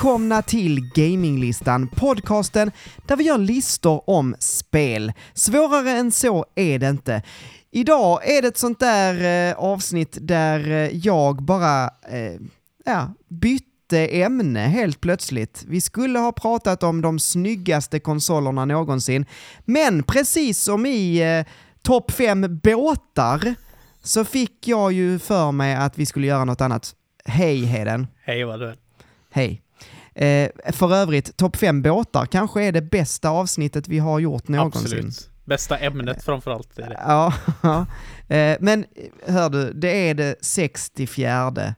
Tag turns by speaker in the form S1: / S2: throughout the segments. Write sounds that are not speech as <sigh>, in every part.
S1: Välkomna till Gaminglistan, podcasten där vi gör listor om spel. Svårare än så är det inte. Idag är det ett sånt där eh, avsnitt där eh, jag bara eh, ja, bytte ämne helt plötsligt. Vi skulle ha pratat om de snyggaste konsolerna någonsin, men precis som i eh, topp fem båtar så fick jag ju för mig att vi skulle göra något annat. Hej Heden.
S2: Hej vad du.
S1: Hej. Eh, för övrigt, topp fem båtar kanske är det bästa avsnittet vi har gjort någonsin.
S2: Absolut. Bästa ämnet framförallt är det.
S1: Ja, <laughs> ja. Eh, men hör du, det är det 64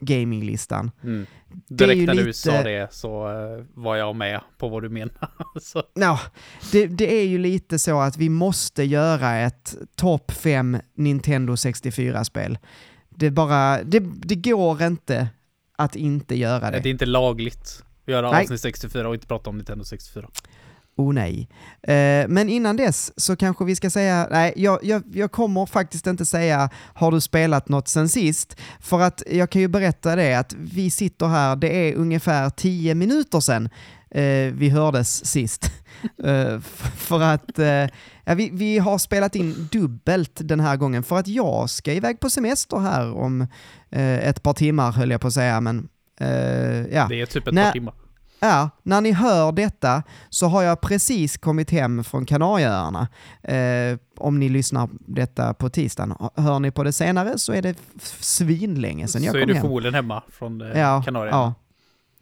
S1: gaminglistan.
S2: Mm.
S1: Det är
S2: Direkt när du
S1: lite-
S2: sa det så eh, var jag med på vad du menar. <laughs> så,
S1: Ja, det, det är ju lite så att vi måste göra ett topp fem Nintendo 64-spel. Det bara, det, det går inte att inte göra
S2: det
S1: det.
S2: är inte lagligt att göra
S1: Nej.
S2: avsnitt 64 och inte prata om Nintendo 64.
S1: Oh nej. Eh, men innan dess så kanske vi ska säga, nej, jag, jag, jag kommer faktiskt inte säga har du spelat något sen sist? För att jag kan ju berätta det att vi sitter här, det är ungefär 10 minuter sedan eh, vi hördes sist. <laughs> Eh, för att eh, vi, vi har spelat in dubbelt den här gången för att jag ska iväg på semester här om eh, ett par timmar höll jag på att säga, men eh, ja.
S2: Det är typ ett
S1: Nej.
S2: par timmar.
S1: Ja, när ni hör detta så har jag precis kommit hem från Kanarieöarna. Eh, om ni lyssnar detta på tisdagen. Hör ni på det senare så är det svinlänge sedan jag
S2: Så är
S1: kom
S2: du
S1: hem.
S2: förmodligen hemma från eh,
S1: Ja,
S2: Kanarien.
S1: ja,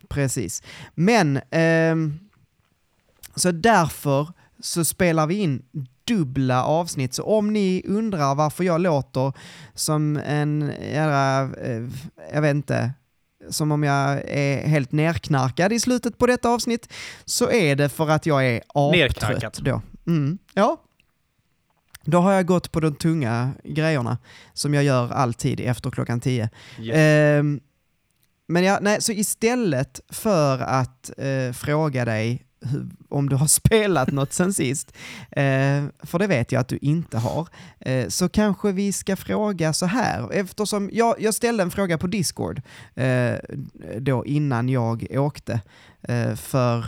S1: precis. Men, ehm, så därför så spelar vi in dubbla avsnitt. Så om ni undrar varför jag låter som en jävla, eh, jag vet inte, som om jag är helt nerknarkad i slutet på detta avsnitt, så är det för att jag är aptrött då. Mm, ja. Då har jag gått på de tunga grejerna som jag gör alltid efter klockan tio.
S2: Yes.
S1: Ehm, men ja, nej, så istället för att eh, fråga dig om du har <laughs> spelat något sen sist, eh, för det vet jag att du inte har, eh, så kanske vi ska fråga så här, eftersom jag, jag ställde en fråga på Discord eh, då innan jag åkte eh, för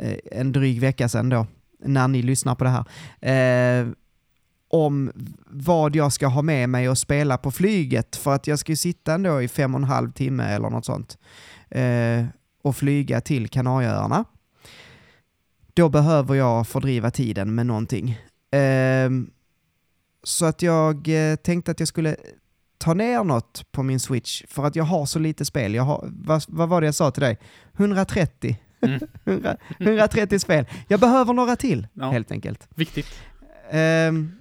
S1: eh, en dryg vecka sedan då, när ni lyssnar på det här. Eh, Eh, om vad jag ska ha med mig och spela på flyget för att jag ska ju sitta ändå i fem och en halv timme eller något sånt eh, och flyga till Kanarieöarna. Då behöver jag fördriva tiden med någonting. Ehm, så att jag eh, tänkte att jag skulle ta ner något på min switch för att jag har så lite spel. Jag har, vad, vad var det jag sa till dig? 130.
S2: Mm. <laughs>
S1: 100 130 spel. Jag behöver några till,
S2: Ja.
S1: helt enkelt.
S2: Viktigt.
S1: Ehm,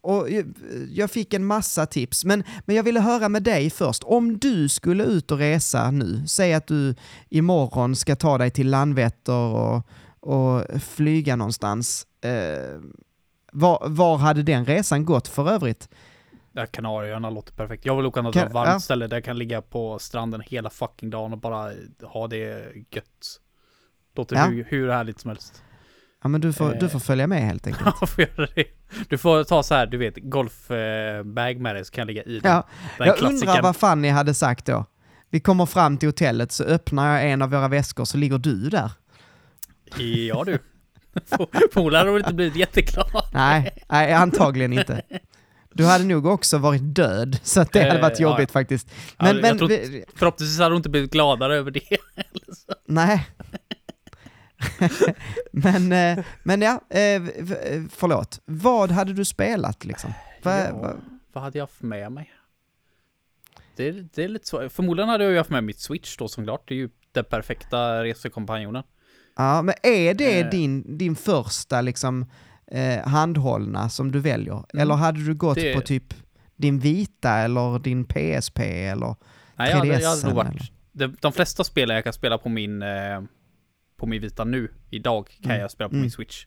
S1: och jag- jag fick en massa tips, men, men jag ville höra med dig först. Om du skulle ut och resa nu, säg att du imorgon ska ta dig till Landvetter och, och flyga någonstans. Eh, var, var hade den resan gått för övrigt?
S2: Ja, Kanarieöarna låter perfekt. Jag vill åka något varmt
S1: ja.
S2: ställe där jag kan ligga på stranden hela fucking dagen och bara ha det gött. Låter
S1: Ja.
S2: hur, hur härligt som helst.
S1: Ja, men du får, du får följa med helt enkelt. <laughs>
S2: Ja, får göra det. Du får ta så här, du vet, golfbag med dig så kan jag ligga i den.
S1: Ja,
S2: den
S1: jag
S2: klassikern.
S1: undrar vad fan ni hade sagt då. Vi kommer fram till hotellet så öppnar jag en av våra väskor så ligger du där.
S2: Ja du. <laughs> Förmodligen hade de inte blivit jätteglada.
S1: Nej, nej, antagligen inte. Du hade nog också varit död, så det hade
S2: Eh,
S1: varit
S2: ja,
S1: jobbigt faktiskt.
S2: Ja,
S1: Men,
S2: jag
S1: men
S2: tror
S1: vi-
S2: Förhoppningsvis hade de inte blivit gladare över det. <laughs>
S1: nej. <laughs> men, eh, men ja, eh, förlåt. Vad hade du spelat liksom? Va,
S2: Ja,
S1: va,
S2: Vad hade jag haft med mig? Det är, det är lite så. Förmodligen hade jag haft med mitt switch då såklart. Det är ju den perfekta resekompanjonen.
S1: ja, men är det
S2: Eh.
S1: din, din första liksom eh, handhållna som du väljer? Eller hade du gått
S2: Mm. Det-
S1: på typ din vita eller din PSP eller?
S2: Nej, jag hade, jag
S1: 3DS
S2: hade nog varit... De, de flesta spelen jag kan spela på min, eh, på min vita nu, idag, kan
S1: Mm.
S2: jag spela på
S1: Mm.
S2: min switch.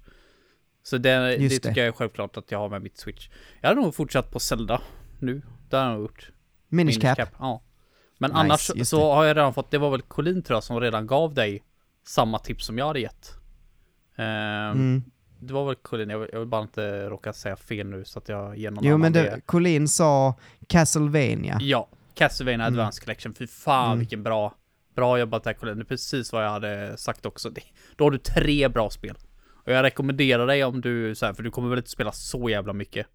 S2: Så det, det
S1: Just det.
S2: tycker jag är självklart att jag har med mitt switch. Jag hade nog fortsatt på Zelda nu. Det har jag nog gjort.
S1: Minish Cap?
S2: Ja. Men
S1: Nice,
S2: annars så
S1: det.
S2: har jag redan fått, det var väl Colin tror jag som redan gav dig samma tips som jag hade gett. Ehm,
S1: Mm.
S2: Det var väl Colin, jag vill, jag vill bara inte råka säga fel nu så att jag ger någon
S1: Jo men det, Colin sa Castlevania.
S2: Ja, Castlevania
S1: Mm.
S2: Advanced Collection, fy fan
S1: Mm.
S2: vilken bra Bra jobbat där Colin, det är precis vad jag hade sagt också. Det, då har du tre bra spel. Och jag rekommenderar dig om du, så här, för du kommer väl inte spela så jävla mycket.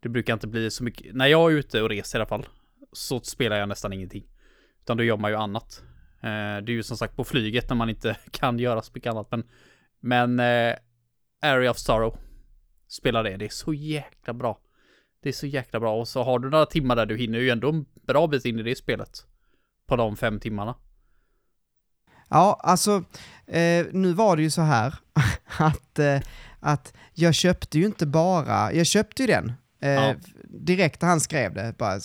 S2: Det brukar inte bli så mycket, när jag är ute och reser i alla fall, så spelar jag nästan ingenting. Utan då gör man ju annat. Eh, det är ju som sagt på flyget när man inte <laughs> kan göra så mycket annat, men, men eh, Area of Sorrow, spela det, det är så jäkla bra. Det är så jäkla bra och så har du några timmar där du hinner ju ändå en bra bit in i det spelet. På de fem timmarna.
S1: Ja, alltså, eh, nu var det ju så här <laughs> att, eh, att jag köpte ju inte bara, jag köpte ju den. Eh,
S2: Ja.
S1: Direkt när han skrev det, bara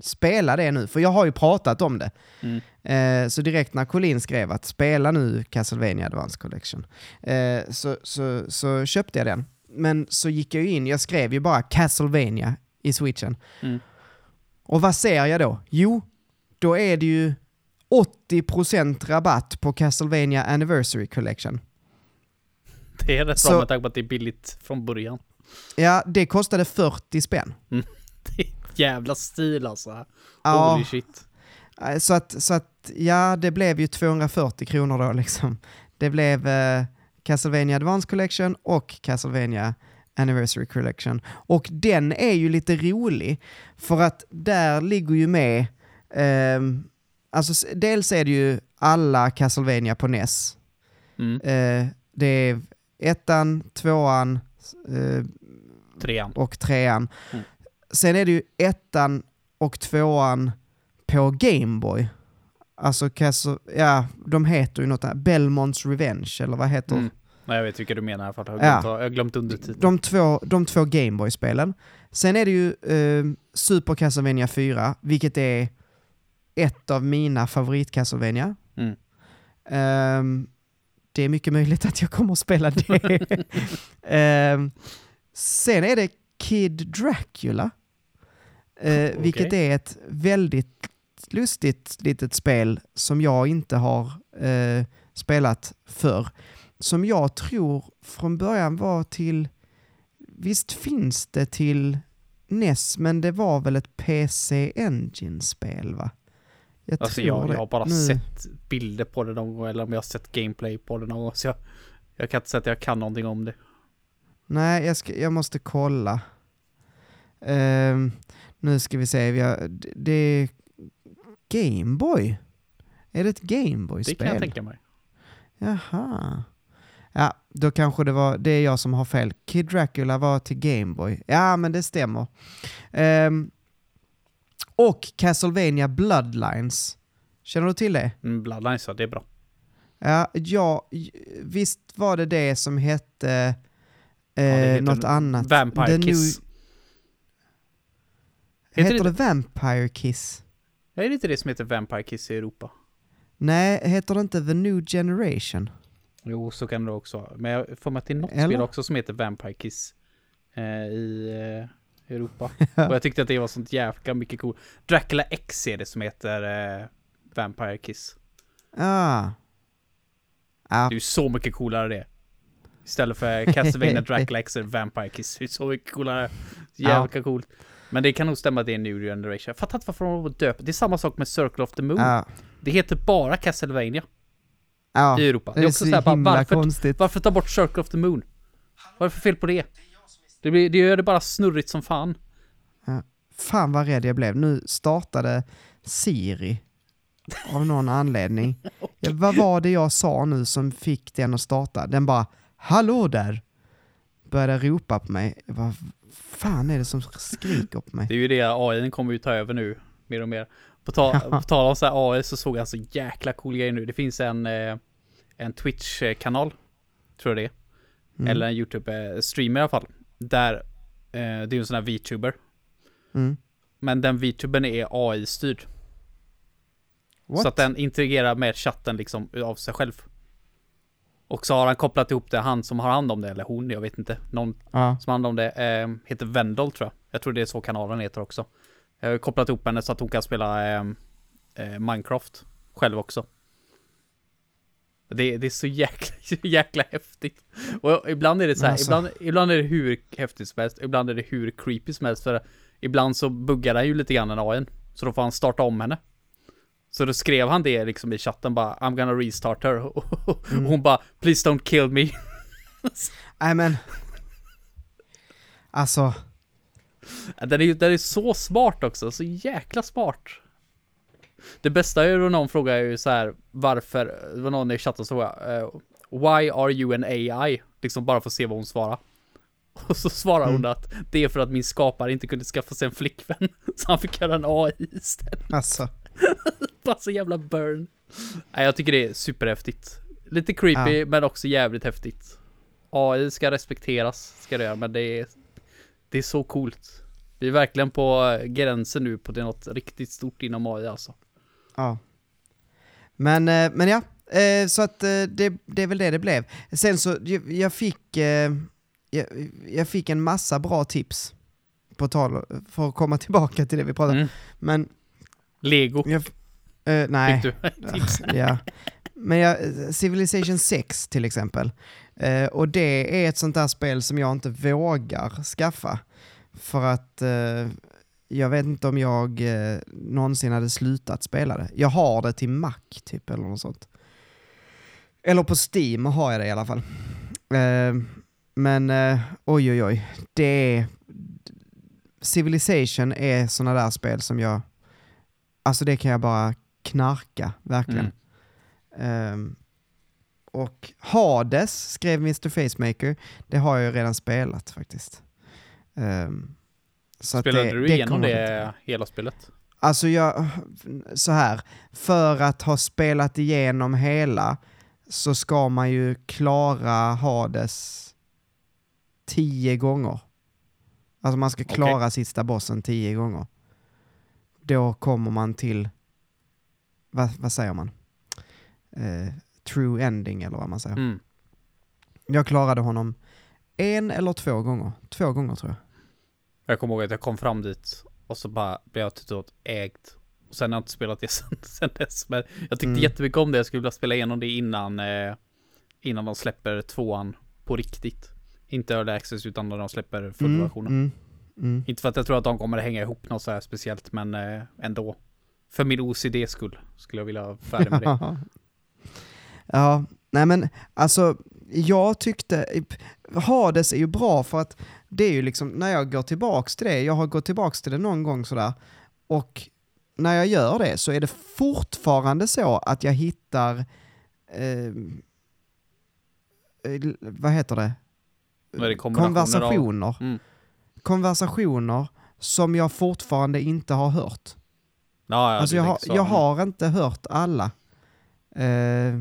S1: spela det nu, för jag har ju pratat om det.
S2: Mm.
S1: Eh, så direkt när Colin skrev att spela nu Castlevania Advance Collection, eh, så, så, så köpte jag den. Men så gick jag ju in, jag skrev ju bara Castlevania i switchen.
S2: Mm.
S1: Och vad ser jag då? Jo, då är det ju 80% rabatt på Castlevania Anniversary Collection.
S2: Det är rätt
S1: Så-
S2: bra med tanke på att det är billigt från början.
S1: Ja, det kostade 40 spänn. <laughs>
S2: Det är jävla stil alltså.
S1: Ja,
S2: Holy shit.
S1: eh, så att, så att, ja, det blev ju 240 kronor då <laughs> liksom. Det blev eh, Castlevania Advance Collection och Castlevania Anniversary Collection. Och den är ju lite rolig, för att där ligger ju med, ehm, alltså dels är det ju alla Castlevania på NES.
S2: Mm.
S1: Eh, det är ettan, tvåan eh,
S2: Trean.
S1: och trean.
S2: Mm.
S1: Sen är det ju ettan och tvåan på Gameboy. Alltså, Castle, ja, de heter ju något där, Belmonts Revenge, eller vad heter
S2: Mm. Nej, jag vet vilka du menar. Jag har
S1: Ja.
S2: glömt, jag har glömt undertiteln.
S1: de två, de två Gameboy-spelen. Sen är det ju eh, Super Castlevania 4, vilket är ett av mina favorit Castlevania.
S2: Mm.
S1: Ehm, det är mycket möjligt att jag kommer att spela det. <laughs> Ehm, sen är det Kid Dracula, eh, vilket
S2: Okej.
S1: är ett väldigt lustigt litet spel som jag inte har eh, spelat för. Som jag tror från början var till, visst finns det till NES, men det var väl ett PC Engine-spel va? Jag
S2: Alltså
S1: tror
S2: jag, jag har bara
S1: Nu-
S2: sett bilder på det någon gång, eller om jag har sett gameplay på det någon gång. Så jag, jag kan inte säga att jag kan någonting om det.
S1: Nej, jag, ska, jag måste kolla. Ehm, nu ska vi se, vi har, det- är Gameboy. Är det ett
S2: Det kan jag
S1: Gameboy-spel?
S2: tänka mig.
S1: Jaha. Ja, då kanske det var, det är jag som har fel. Kid Dracula var till Gameboy. Ja, men det stämmer. Ehm, och Castlevania Bloodlines. Känner du till det?
S2: Mm, Bloodlines, ja, det är bra.
S1: Ja, ja, visst var det det som hette eh,
S2: det heter
S1: något annat?
S2: Vampire
S1: The
S2: Kiss.
S1: Heter,
S2: Heter
S1: det
S2: det-
S1: Vampire Kiss?
S2: Är det inte det som heter Vampire Kiss i Europa?
S1: Nej, heter det inte The New Generation?
S2: Jo, så kan det också vara. Men jag får mig att det är något
S1: Eller?
S2: spel också som heter Vampire Kiss eh, i eh, Europa. <laughs> Och jag tyckte att det var sånt jävla mycket cool. Dracula X är det som heter eh, Vampire Kiss.
S1: Ah. Ja,
S2: Det är ju så mycket coolare det. Istället för Castlevania <laughs> Dracula X är Vampire Kiss. Det är så mycket coolare. Jävla coolt. Men det kan nog stämma att det är New Generation. Jag fattar inte varför de har döpt. Det är samma sak med Circle of the Moon.
S1: ja,
S2: Det heter bara Castlevania
S1: ja.
S2: i Europa.
S1: Det är så himla
S2: varför,
S1: konstigt.
S2: varför ta bort Circle of the Moon? Vad är det för fel på det? Det, blir, det gör det bara snurrigt som fan.
S1: Fan vad rädd jag blev. Nu startade Siri av någon anledning. <laughs> Ja, vad var det jag sa nu som fick den att starta? Den bara ”Hallå där!” började ropa på mig. Bara, fan är det som skriker på mig?
S2: Det är ju det, AI kommer ju ta över nu, mer och mer. På, ta, på tal om så här AI så såg jag så jäkla cool grej nu. Det finns en, eh, en Twitch-kanal, tror jag det är.
S1: Mm.
S2: Eller en YouTube-streamer i alla fall. Där, eh, det är ju en sån här VTuber.
S1: Mm.
S2: Men den VTubern är AI-styrd. Så att den interagerar med chatten liksom av sig själv. Och så har han kopplat ihop det, han som har hand om det, eller hon, jag vet inte. Någon
S1: Ja.
S2: som har hand om det, eh, heter Vendel tror jag. Jag tror det är så kanalen heter också. Jag har kopplat ihop henne så att hon kan spela eh, eh, Minecraft själv också. Det, det är så jäkla, <laughs> så jäkla häftigt. Och ibland är det så här,
S1: Alltså.
S2: ibland, ibland är det hur häftigt som helst, ibland är det hur creepy som helst. För ibland så buggar den ju lite grann den AIn. Så då får han starta om henne. Så då skrev han det liksom i chatten bara I'm gonna restart her <laughs> och
S1: Mm.
S2: hon bara Please don't kill me <laughs>
S1: Nej men... Alltså,
S2: Den är ju den är så smart också, så jäkla smart Det bästa är ju då någon frågar ju så här Varför, det var någon i chatten som frågade eh, Why are you an AI? Liksom bara för att se vad hon svarar <laughs> Och så svarar hon
S1: Mm.
S2: att det är för att min skapare inte kunde skaffa sig en flickvän <laughs> Så han fick göra en AI istället
S1: alltså. <laughs>
S2: Bara så jävla burn. Nej, jag tycker det är superhäftigt. Lite creepy, men också jävligt häftigt. AI ska respekteras, ska det göra, men det är, det är så coolt. Vi är verkligen på gränsen nu på det något riktigt stort inom AI alltså.
S1: Ja. Men, eh, men ja, eh, så att eh, det, det är väl det det blev. Sen så, jag, fick, jag, jag fick en massa bra tips på tal, för att komma <laughs> tillbaka till det vi pratade om.
S2: Mm.
S1: Men,
S2: Lego,
S1: jag, eh, nej.
S2: fick du <laughs> <laughs> tips?
S1: ja. Men jag, Civilization 6 till exempel. Eh, och det är ett sånt där spel som jag inte vågar skaffa. För att eh, jag vet inte om jag eh, någonsin hade slutat spela det. Jag har det till Mac typ eller något sånt. Eller på Steam har jag det i alla fall. Eh, men eh, oj oj oj. Det. Civilization är såna där spel som jag... Alltså det kan jag bara knarka, verkligen.
S2: Mm.
S1: Ehm, och Hades skrev Mr. Facemaker. Det har jag ju redan spelat faktiskt. Ehm, så
S2: Spelade
S1: det,
S2: du
S1: det
S2: igenom
S1: bli-
S2: det hela spelet?
S1: Alltså jag, så här, för att ha spelat igenom hela så ska man ju klara Hades tio gånger. Alltså man ska klara sista bossen tio gånger. Då kommer man till, vad, vad säger man? Eh, true ending eller vad man säger.
S2: Mm.
S1: Jag klarade honom en eller två gånger. Två gånger tror jag.
S2: Jag kommer ihåg att jag kom fram dit och så bara blev jag totalt ägt. Och sen har jag inte spelat det <laughs> sen, sen dess. Men jag tyckte
S1: Mm.
S2: jättemycket om det. Jag skulle vilja spela igenom det innan, eh, innan de släpper tvåan på riktigt. Inte early access utan när de släpper fullversionen.
S1: Mm, mm.
S2: Inte för att jag tror att de kommer att hänga ihop något så här speciellt, men eh, ändå. För min OCD skull skulle jag vilja vara färdig med det. <laughs>
S1: ja, nej men alltså jag tyckte, Hades är ju bra för att det är ju liksom, när jag går tillbaks till det, jag har gått tillbaks till det någon gång sådär, och när jag gör det så är det fortfarande så att jag hittar, eh, eh, vad heter det?
S2: Det, av-
S1: Konversationer.
S2: Mm.
S1: Konversationer som jag fortfarande inte har hört.
S2: Ja, ja,
S1: Alltså jag har, jag har inte hört alla. Eh,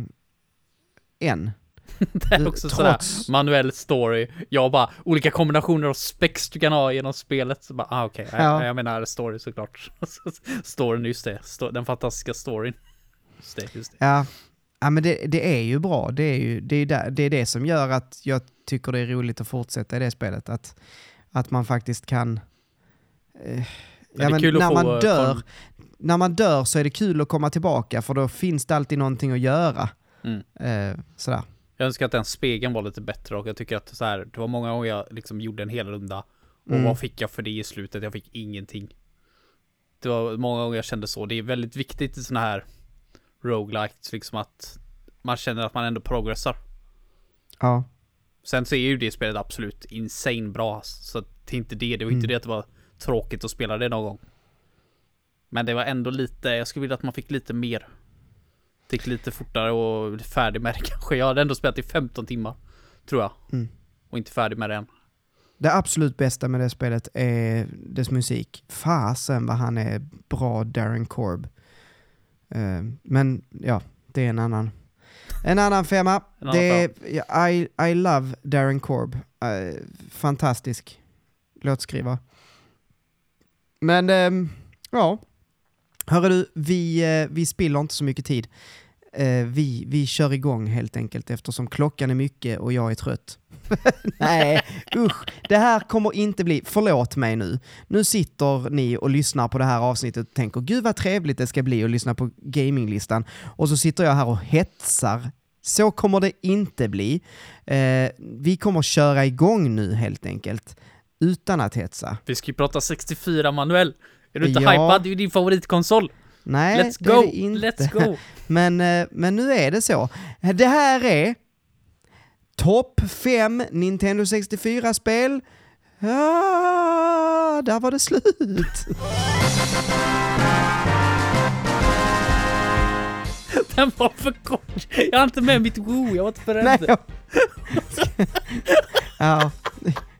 S1: än. <laughs>
S2: det är också sådär
S1: Trots...
S2: manuell story. Jag bara, olika kombinationer av spex du kan ha genom spelet. Så bara, ah, okej,
S1: Ja.
S2: jag, jag menar story såklart. <laughs> storyn, just det. Den fantastiska storyn. Just det, just det.
S1: Ja, ja men det, det är ju bra. Det är, ju, det, är där, det är det som gör att jag tycker det är roligt att fortsätta i det spelet. Att, att man faktiskt kan... Eh,
S2: kul att
S1: när, man
S2: eh,
S1: dör,
S2: kon-
S1: när man dör så är det kul att komma tillbaka för då finns det alltid någonting att göra.
S2: Mm.
S1: Eh, sådär.
S2: Jag önskar att den spegeln var lite bättre och jag tycker att så här, det var många gånger jag liksom gjorde en hel runda. Och
S1: Mm.
S2: vad fick jag för det i slutet? Jag fick ingenting. Det var många gånger jag kände så. Det är väldigt viktigt i såna här roguelites, liksom att man känner att man ändå progressar.
S1: Ja.
S2: Sen så är ju det spelet absolut insane bra. Så det är inte det. Det var inte
S1: Mm.
S2: det att det var tråkigt att spela det någon gång. Men det var ändå lite, jag skulle vilja att man fick lite mer. Fick lite fortare och färdig med det kanske. <laughs> Jag hade ändå spelat i 15 timmar. Tror jag.
S1: Mm.
S2: Och inte färdig med det än.
S1: Det absolut bästa med det spelet är dess musik. Fasen vad han är bra, Darren Korb. Eh, men ja, det är en annan, en annan femma. <laughs>
S2: En annan
S1: det är, I, I love Darren Korb. Eh, fantastisk låtskrivare. Men ehm, ja, hörru du, vi, eh, vi spiller inte så mycket tid. Eh, vi, vi kör igång helt enkelt eftersom klockan är mycket och jag är trött. <laughs> Nej, usch. Det här kommer inte bli, förlåt mig nu. Nu sitter ni och lyssnar på det här avsnittet och tänker gud vad trevligt det ska bli att lyssna på gaminglistan. Och så sitter jag här och hetsar. Så kommer det inte bli. Eh, vi kommer köra igång nu helt enkelt. Utan att hetsa.
S2: Vi ska ju prata 64 manuell. Är du inte
S1: Ja.
S2: hypad? Det är ju din favoritkonsol.
S1: Nej,
S2: Let's
S1: det är det inte.
S2: Let's go! <laughs>
S1: Men, eh, men nu är det så. Det här är topp 5 Nintendo 64-spel. Ah, där var det slut. <laughs>
S2: Den var för kort! Jag har inte med mitt Woo, jag var inte beredd.
S1: Nej, jag... <laughs> ja,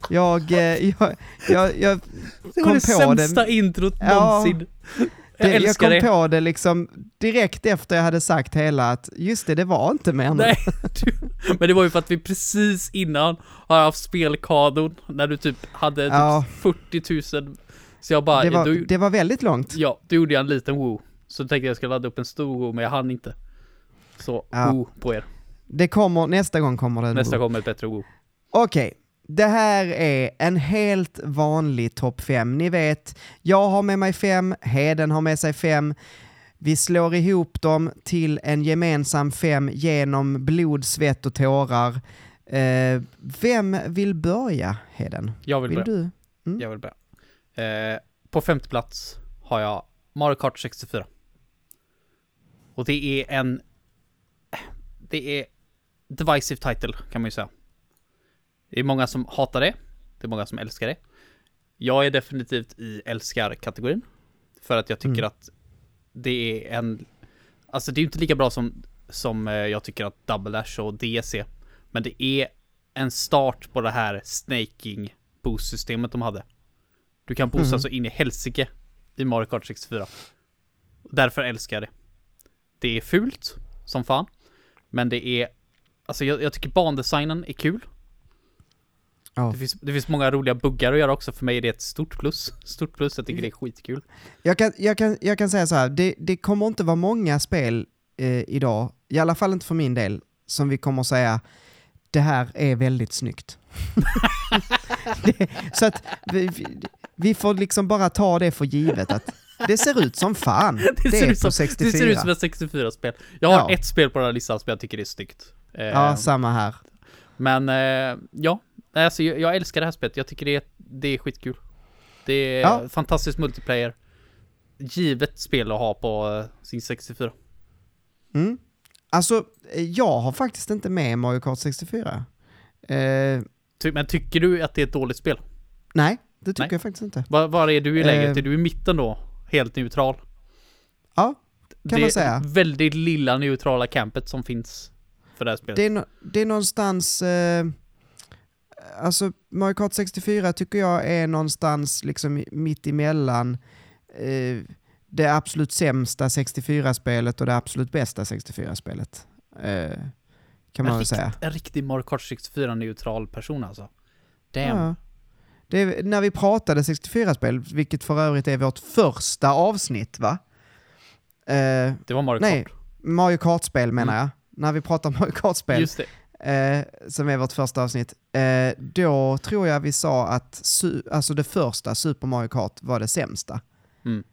S1: jag, eh, jag, jag, jag
S2: det var
S1: kom
S2: det
S1: på det.
S2: sämsta introt
S1: Ja.
S2: Jag
S1: Det, jag kom
S2: det.
S1: på det liksom direkt efter jag hade sagt hela att just det, det var inte mer.
S2: Nej, <laughs> du, men det var ju för att vi precis innan har haft spelkadon när du typ hade typ
S1: Ja.
S2: 40 000. Så jag bara,
S1: det, var,
S2: du,
S1: det var väldigt långt.
S2: ja, då gjorde jag en liten woo. Så tänkte jag jag skulle ladda upp en stor woo, men jag hann inte. Så
S1: Ja.
S2: woo på er.
S1: Det kommer, nästa gång kommer det en
S2: Nästa
S1: Woo.
S2: kommer ett bättre woo.
S1: Okej, det här är en helt vanlig topp 5. Ni vet, jag har med mig fem, Heden har med sig fem. Vi slår ihop dem till en gemensam fem genom blod, svett och tårar. Eh, vem vill börja, Heden?
S2: Jag vill,
S1: Vill
S2: börja.
S1: du? Mm.
S2: Jag vill börja. Eh, på femte plats har jag Mario Kart 64. Och det är en... Det är divisive title kan man ju säga. Det är många som hatar det. Det är många som älskar det. Jag är definitivt i älskar-kategorin. För att jag tycker
S1: Mm.
S2: att det är en... Alltså det är inte lika bra som, som eh, jag tycker att Double Dash och är. Men det är en start på det här snaking boost-systemet de hade. Du kan boosta
S1: Mhm.
S2: så in i helsike i Mario Kart 64. Därför älskar jag det. Det är fult som fan. Men det är... Alltså jag, jag tycker bandesignen är kul.
S1: Ja.
S2: Det, finns, det finns många roliga buggar att göra också. För mig är det ett stort plus. <laughs> Stort plus, jag tycker det är skitkul.
S1: Jag kan, jag, kan, jag kan säga så här, det, det kommer inte vara många spel eh, idag, i alla fall inte för min del, som vi kommer säga det här är väldigt snyggt. <laughs> det, så att vi, vi, får liksom bara ta det för givet att det ser ut som fan. <laughs> Det,
S2: ser
S1: är
S2: ut
S1: på
S2: som,
S1: 64.
S2: Det ser ut som ett 64-spel. Jag har
S1: Ja.
S2: ett spel på den här listan som jag tycker är snyggt. Eh,
S1: Ja, samma här.
S2: Men eh, ja, alltså, jag, jag älskar det här spelet. Jag tycker det är, det är skitkul. Det är
S1: Ja.
S2: fantastisk multiplayer. Givet spel att ha på eh, sin 64.
S1: Mm. Alltså, eh, jag har faktiskt inte med Mario Kart 64. Eh,
S2: Ty, men tycker du att det är ett dåligt spel?
S1: nej, det tycker
S2: Nej.
S1: jag faktiskt inte.
S2: Var, var är du i läget?
S1: Eh.
S2: Är du i mitten då? Helt neutral?
S1: Ja, kan
S2: det
S1: man säga.
S2: väldigt lilla neutrala campet som finns för det här spelet.
S1: Det är, nå- det är någonstans... Eh, alltså, Mario Kart 64 tycker jag är någonstans liksom mitt emellan eh, det absolut sämsta 64-spelet och det absolut bästa 64-spelet. Eh, kan man
S2: en,
S1: väl säga.
S2: rikt, en riktig Mario Kart 64 neutral person alltså. Damn.
S1: Ja. Det är, när vi pratade 64-spel, vilket för övrigt är vårt första avsnitt va? Eh,
S2: Det var Mario
S1: nej,
S2: Kart.
S1: Mario Kart-spel menar jag. När vi pratar Mario Kart-spel.
S2: Just det.
S1: Eh, som är vårt första avsnitt, eh, då tror jag vi sa att alltså det första, Super Mario Kart, var det sämsta.
S2: Mm.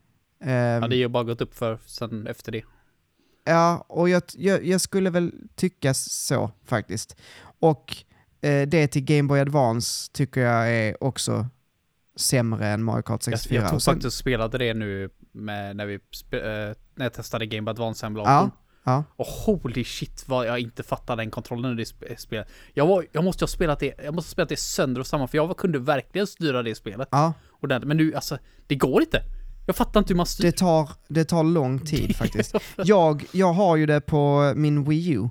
S1: Eh,
S2: Ja, det har ju bara gått upp för sen efter det.
S1: ja, och jag, jag, jag skulle väl tycka så faktiskt. Och eh, det till Game Boy Advance tycker jag är också sämre än Mario Kart
S2: Jag,
S1: 64.
S2: jag tog
S1: Och sen-
S2: faktiskt spelade det nu med, när vi eh, när jag testade Game Boy Advance
S1: Ja. Ja.
S2: Och holy shit vad jag inte fattade den kontrollen i det sp- spelet. Jag, var, jag måste ha spelat det, jag måste ha spelat det sönder och samman för jag kunde verkligen styra det spelet.
S1: ja.
S2: Den, men nu alltså, det går inte. Jag fattar inte hur man styr.
S1: Det tar, det tar lång tid <laughs> faktiskt. Jag, jag har ju det på min Wii U.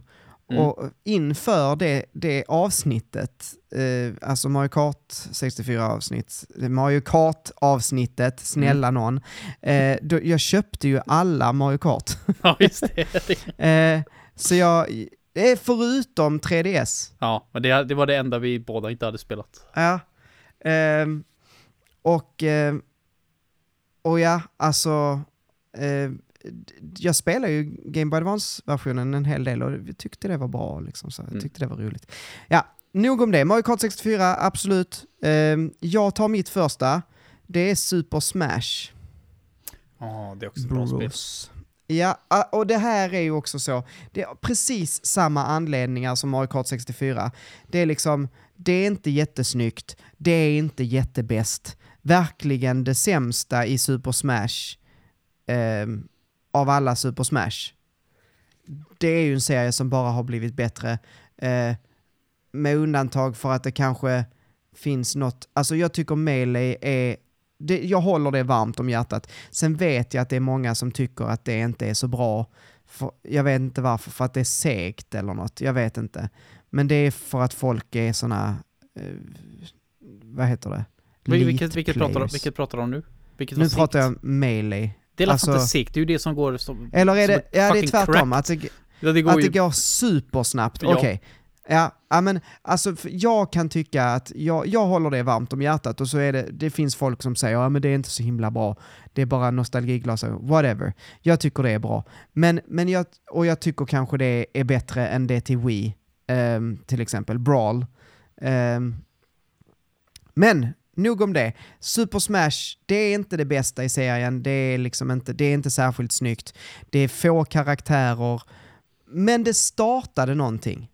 S2: Mm.
S1: Och inför det, det avsnittet, eh, alltså Mario Kart 64 avsnitt, Mario Kart avsnittet, snälla
S2: Mm.
S1: någon, eh, då, jag köpte ju alla Mario Kart. <laughs>
S2: Ja, just det. <laughs>
S1: eh, så jag, eh, förutom 3DS.
S2: Ja, men det, det var det enda vi båda inte hade spelat.
S1: Ja. Ehm, och, ehm, och ja, alltså, eh, jag spelar ju Game Boy Advance-versionen en hel del och jag tyckte det var bra. Liksom, så jag
S2: Mm.
S1: tyckte det var roligt. Ja, nog om det. Mario Kart 64, absolut. Ehm, jag tar mitt första. Det är Super Smash
S2: Ja, det är också ett bra spel.
S1: Ja, och det här är ju också så. Det är precis samma anledningar som Mario Kart 64. Det är liksom, det är inte jättesnyggt, det är inte jättebäst. Verkligen det sämsta i Super Smash ehm, av alla Super Smash. Det är ju en serie som bara har blivit bättre. Eh, med undantag för att det kanske finns något, alltså jag tycker Melee är, det, jag håller det varmt om hjärtat. Sen vet jag att det är många som tycker att det inte är så bra. För, jag vet inte varför, för att det är segt eller något, jag vet inte. Men det är för att folk är såna, eh, vad heter det?
S2: Vilket, vilket, pratar, vilket pratar du om nu?
S1: Nu pratar jag Melee.
S2: Det är alltså, inte segt, det är ju det som går som...
S1: Eller är
S2: som
S1: det,
S2: ett
S1: ja det är tvärtom,
S2: crack.
S1: att det,
S2: Ja, det går
S1: att
S2: ju...
S1: det går supersnabbt.
S2: Ja.
S1: Okej. Ja, ja, men alltså jag kan tycka att jag, jag håller det varmt om hjärtat och så är det, det finns folk som säger ja men det är inte så himla bra, det är bara nostalgiglasögon, whatever. Jag tycker det är bra. Men, men jag, och jag tycker kanske det är bättre än det till Wii, ehm, till exempel, Brawl. Ehm, men nog om det. Super Smash, det är inte det bästa i serien, det är liksom inte, det är inte särskilt snyggt. Det är få karaktärer, men det startade någonting.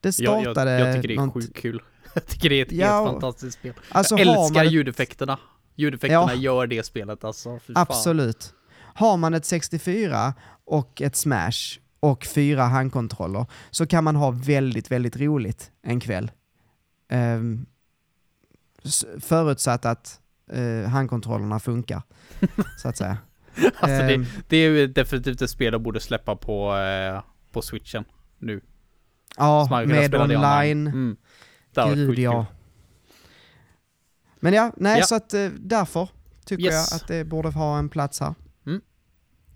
S1: Det
S2: jag,
S1: startade
S2: jag, jag tycker det är
S1: något-
S2: sjukt kul. <laughs> jag tycker det är ett
S1: Ja,
S2: helt fantastiskt spel.
S1: Alltså
S2: jag älskar
S1: ett,
S2: ljudeffekterna. Ljudeffekterna
S1: Ja.
S2: gör det spelet alltså.
S1: Absolut. Har man ett 64 och ett Smash och fyra handkontroller så kan man ha väldigt, väldigt roligt en kväll. S- förutsatt att uh, handkontrollerna funkar, <laughs> så att säga.
S2: Alltså det,
S1: Ehm,
S2: det är ju definitivt ett spel de borde släppa på, eh, på switchen nu.
S1: ja, med
S2: det
S1: online.
S2: Mm.
S1: Gud ja. Men ja, nej,
S2: Ja.
S1: så att eh, därför tycker
S2: Yes.
S1: jag att det borde ha en plats här.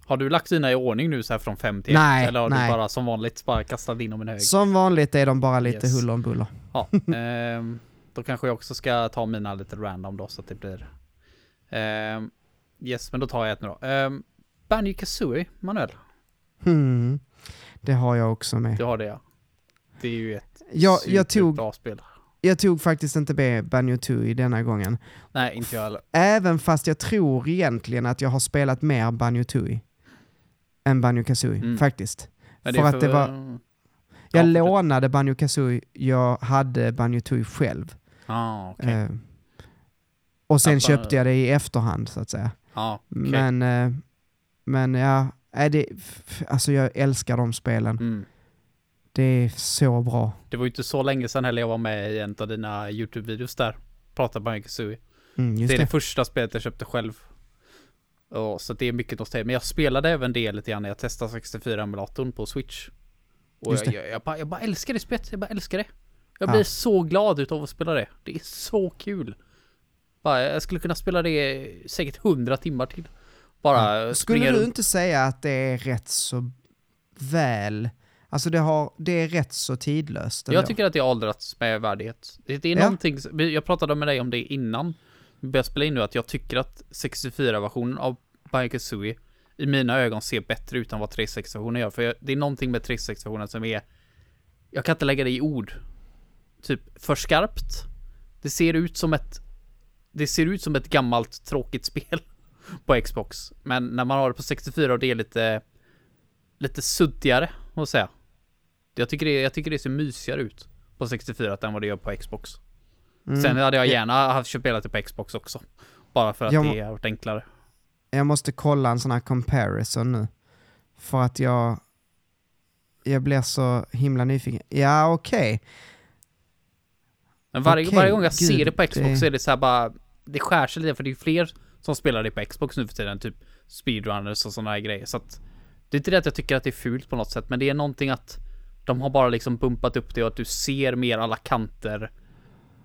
S2: Har du lagt dina i ordning nu så här från 5 till 1?
S1: Nej,
S2: Eller har
S1: nej.
S2: du bara som vanligt bara kastat in dem en hög?
S1: Som vanligt är de bara lite
S2: Yes.
S1: huller om buller.
S2: Ja, <laughs> ehm, då kanske jag också ska ta mina lite random då så att det blir... Ehm, yes, men då tar jag ett nu då. Um, Banjo Kazooie, Manuel.
S1: Hmm. Det har jag också med.
S2: Du har det ja. Det är ju ett
S1: Jag, jag, tog,
S2: superbra spel.
S1: jag tog faktiskt inte med Banjo Tooie denna gången.
S2: Nej, inte jag heller.
S1: Även fast jag tror egentligen att jag har spelat mer Banjo Tooie än Banjo Kazooie,
S2: Mm.
S1: faktiskt. För
S2: är
S1: att det var- Jag
S2: Ja,
S1: lånade Banjo Kazooie, jag hade Banjo Tooie själv.
S2: Ah, okej.
S1: Eh, och sen
S2: man-
S1: köpte jag det i efterhand, så att säga.
S2: Ja, okej.
S1: Men, eh, men ja, är det, alltså jag älskar de spelen.
S2: Mm.
S1: Det är så bra.
S2: Det var ju inte så länge sedan heller jag var med i en av dina YouTube-videos där. Pratade Banjo Kazooie.
S1: Mm,
S2: det är
S1: det.
S2: det första spelet jag köpte själv. Och, så det är mycket nostalgi. Men jag spelade även det lite grann när jag testade 64-emulatorn på Switch. Och jag, jag, jag, bara, jag bara älskar det spelet. Jag bara älskar det. Jag
S1: Ja.
S2: blir så glad utav att spela det. Det är så kul. Bara, jag skulle kunna spela det säkert 100 timmar till. Bara
S1: Ja. Skulle du
S2: runt.
S1: inte säga att det är rätt så väl, alltså det, har, det är rätt så tidlöst ändå?
S2: Jag tycker att det har åldrats med värdighet. Det, är
S1: Ja.
S2: någonting, jag pratade med dig om det innan vi började spela in nu, att jag tycker att 64-versionen av Banjo-Kazooie i mina ögon ser bättre ut än vad 360-versionen gör. För jag, det är någonting med 360-versionen som är, jag kan inte lägga det i ord. Typ för skarpt. Det ser ut som ett, det ser ut som ett gammalt tråkigt <laughs> spel på Xbox. Men när man har det på 64 och det är lite, lite suddigare, jag säga. Jag tycker, det, jag tycker det ser mysigare ut på 64 än vad det gör på Xbox.
S1: Mm.
S2: Sen hade jag gärna haft spelat det på Xbox också. Bara för att
S1: Jag
S2: det har varit enklare.
S1: Jag måste kolla en sån här comparison nu. För att jag... Jag blir så himla nyfiken. Ja, okej.
S2: Men varje,
S1: Okej,
S2: varje gång jag
S1: gud,
S2: ser det på Xbox
S1: det-
S2: så är det så här bara Det skär sig lite för det är fler som spelar det på Xbox nu för tiden Typ speedrunners och sådana här grejer så att Det är inte det att jag tycker att det är fult på något sätt Men det är någonting att De har bara liksom bumpat upp det och att du ser mer alla kanter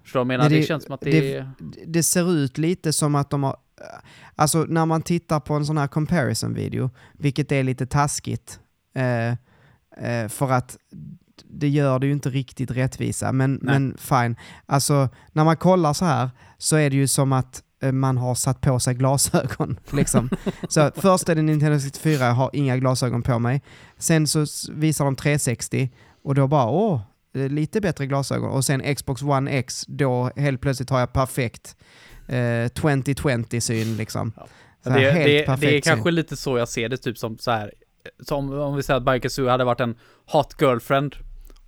S2: Förstår du vad jag menar?
S1: Men
S2: Det,
S1: det-
S2: känns som att det,
S1: det-
S2: är
S1: Det ser ut lite som att de har... Alltså när man tittar på en sån här comparison-video, vilket är lite taskigt, eh, eh, för att det gör det ju inte riktigt rättvisa, men,
S2: Nej.
S1: men fine. Alltså när man kollar så här så är det ju som att eh, man har satt på sig glasögon. <laughs> Liksom. så först är det Nintendo 64, jag har inga glasögon på mig. Sen så visar de 360 och då bara åh, är lite bättre glasögon. Och sen Xbox One X, då helt plötsligt har jag perfekt eh, 2020-syn liksom. Så här,
S2: det,
S1: helt
S2: det,
S1: perfekt
S2: det är
S1: syn.
S2: kanske lite så jag ser det typ som så här Som om vi säger att Banjo hade varit en hot girlfriend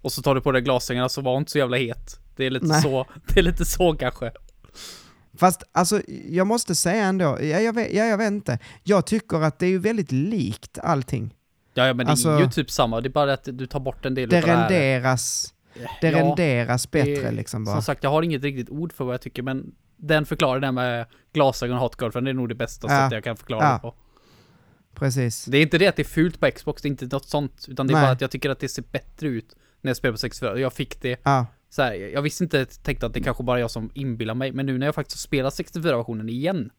S2: Och så tar du på dig glasögonen så var hon inte så jävla het Det är lite
S1: Nej.
S2: så <laughs> Det är lite så kanske
S1: Fast alltså, jag måste säga ändå, ja, jag, vet, ja, jag vet inte. Jag tycker att det är ju väldigt likt allting.
S2: Ja, ja men det
S1: Alltså-
S2: är ju typ samma, det är bara att du tar bort en del
S1: Det
S2: utav det här.
S1: renderas, det
S2: Ja,
S1: renderas
S2: det-
S1: bättre liksom bara.
S2: Som sagt, jag har inget riktigt ord för vad jag tycker, men den förklarar det med glasögon och hot girlfriend, det är nog det bästa
S1: Ja.
S2: sättet jag kan förklara
S1: Ja.
S2: det på.
S1: Precis.
S2: Det är inte det att det är fult på Xbox, det är inte något sånt, utan det är
S1: Nej.
S2: bara att jag tycker att det ser bättre ut när jag spelar på 64. Jag fick det
S1: Ja,
S2: så här, jag visste inte, tänkte att det kanske bara är jag som inbillar mig, men nu när jag faktiskt spelar 64-versionen igen,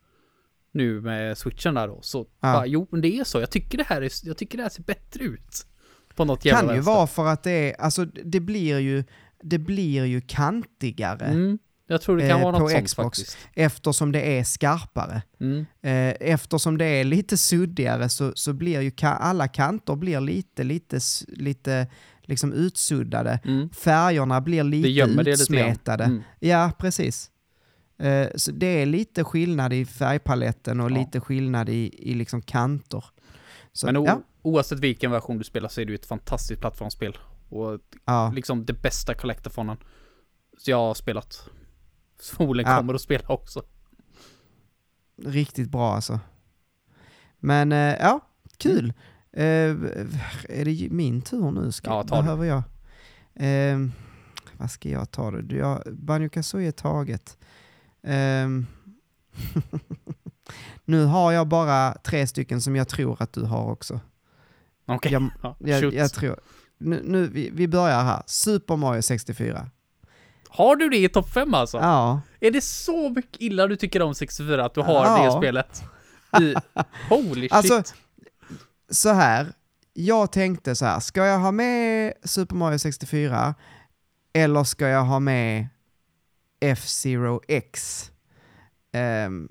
S2: nu med switchen där då, så
S1: Ja.
S2: bara, jo men det är så, jag tycker det här, är, jag tycker det här ser bättre ut. På något jävla
S1: kan ju
S2: vänster.
S1: vara för att det är, alltså det blir ju, det blir ju kantigare
S2: Mm, jag tror det kan
S1: Eh,
S2: vara något
S1: på
S2: sånt
S1: Xbox.
S2: faktiskt.
S1: eftersom det är skarpare.
S2: Mm.
S1: Eh, Eftersom det är lite suddigare så, så blir ju ka- alla kanter blir lite, lite, lite liksom utsuddade.
S2: Mm.
S1: Färgerna blir lite
S2: det lite
S1: utsmetade.
S2: Mm.
S1: Ja, precis. Eh, Så det är lite skillnad i färgpaletten och
S2: Ja.
S1: lite skillnad i, i liksom kanter. Så,
S2: Men
S1: ja,
S2: oavsett vilken version du spelar så är det ju ett fantastiskt plattformsspel. Och
S1: ja,
S2: liksom det bästa collectorfonen Så jag har spelat. Förmodligen
S1: Ja.
S2: kommer att spela också.
S1: riktigt bra alltså. Men eh, ja, kul. Eh, är det min tur nu? Ska,
S2: Ja, ta det.
S1: behöver jag? Eh, vad ska jag ta då? Jag, Banjo Kazooie är taget. Ehm, <laughs> nu har jag bara tre stycken som jag tror att du har också.
S2: Okej,
S1: Jag, <laughs>
S2: ja,
S1: jag, jag tror. Nu, nu, vi, vi börjar här. Super Mario 64.
S2: Har du det i topp 5 alltså?
S1: Ja,
S2: Är det så mycket illa du tycker om 64 att du har
S1: Ja.
S2: det spelet? I, <laughs> holy shit.
S1: Alltså, så här. Jag tänkte så här, ska jag ha med Super Mario 64 eller ska jag ha med F-Zero X? Ehm,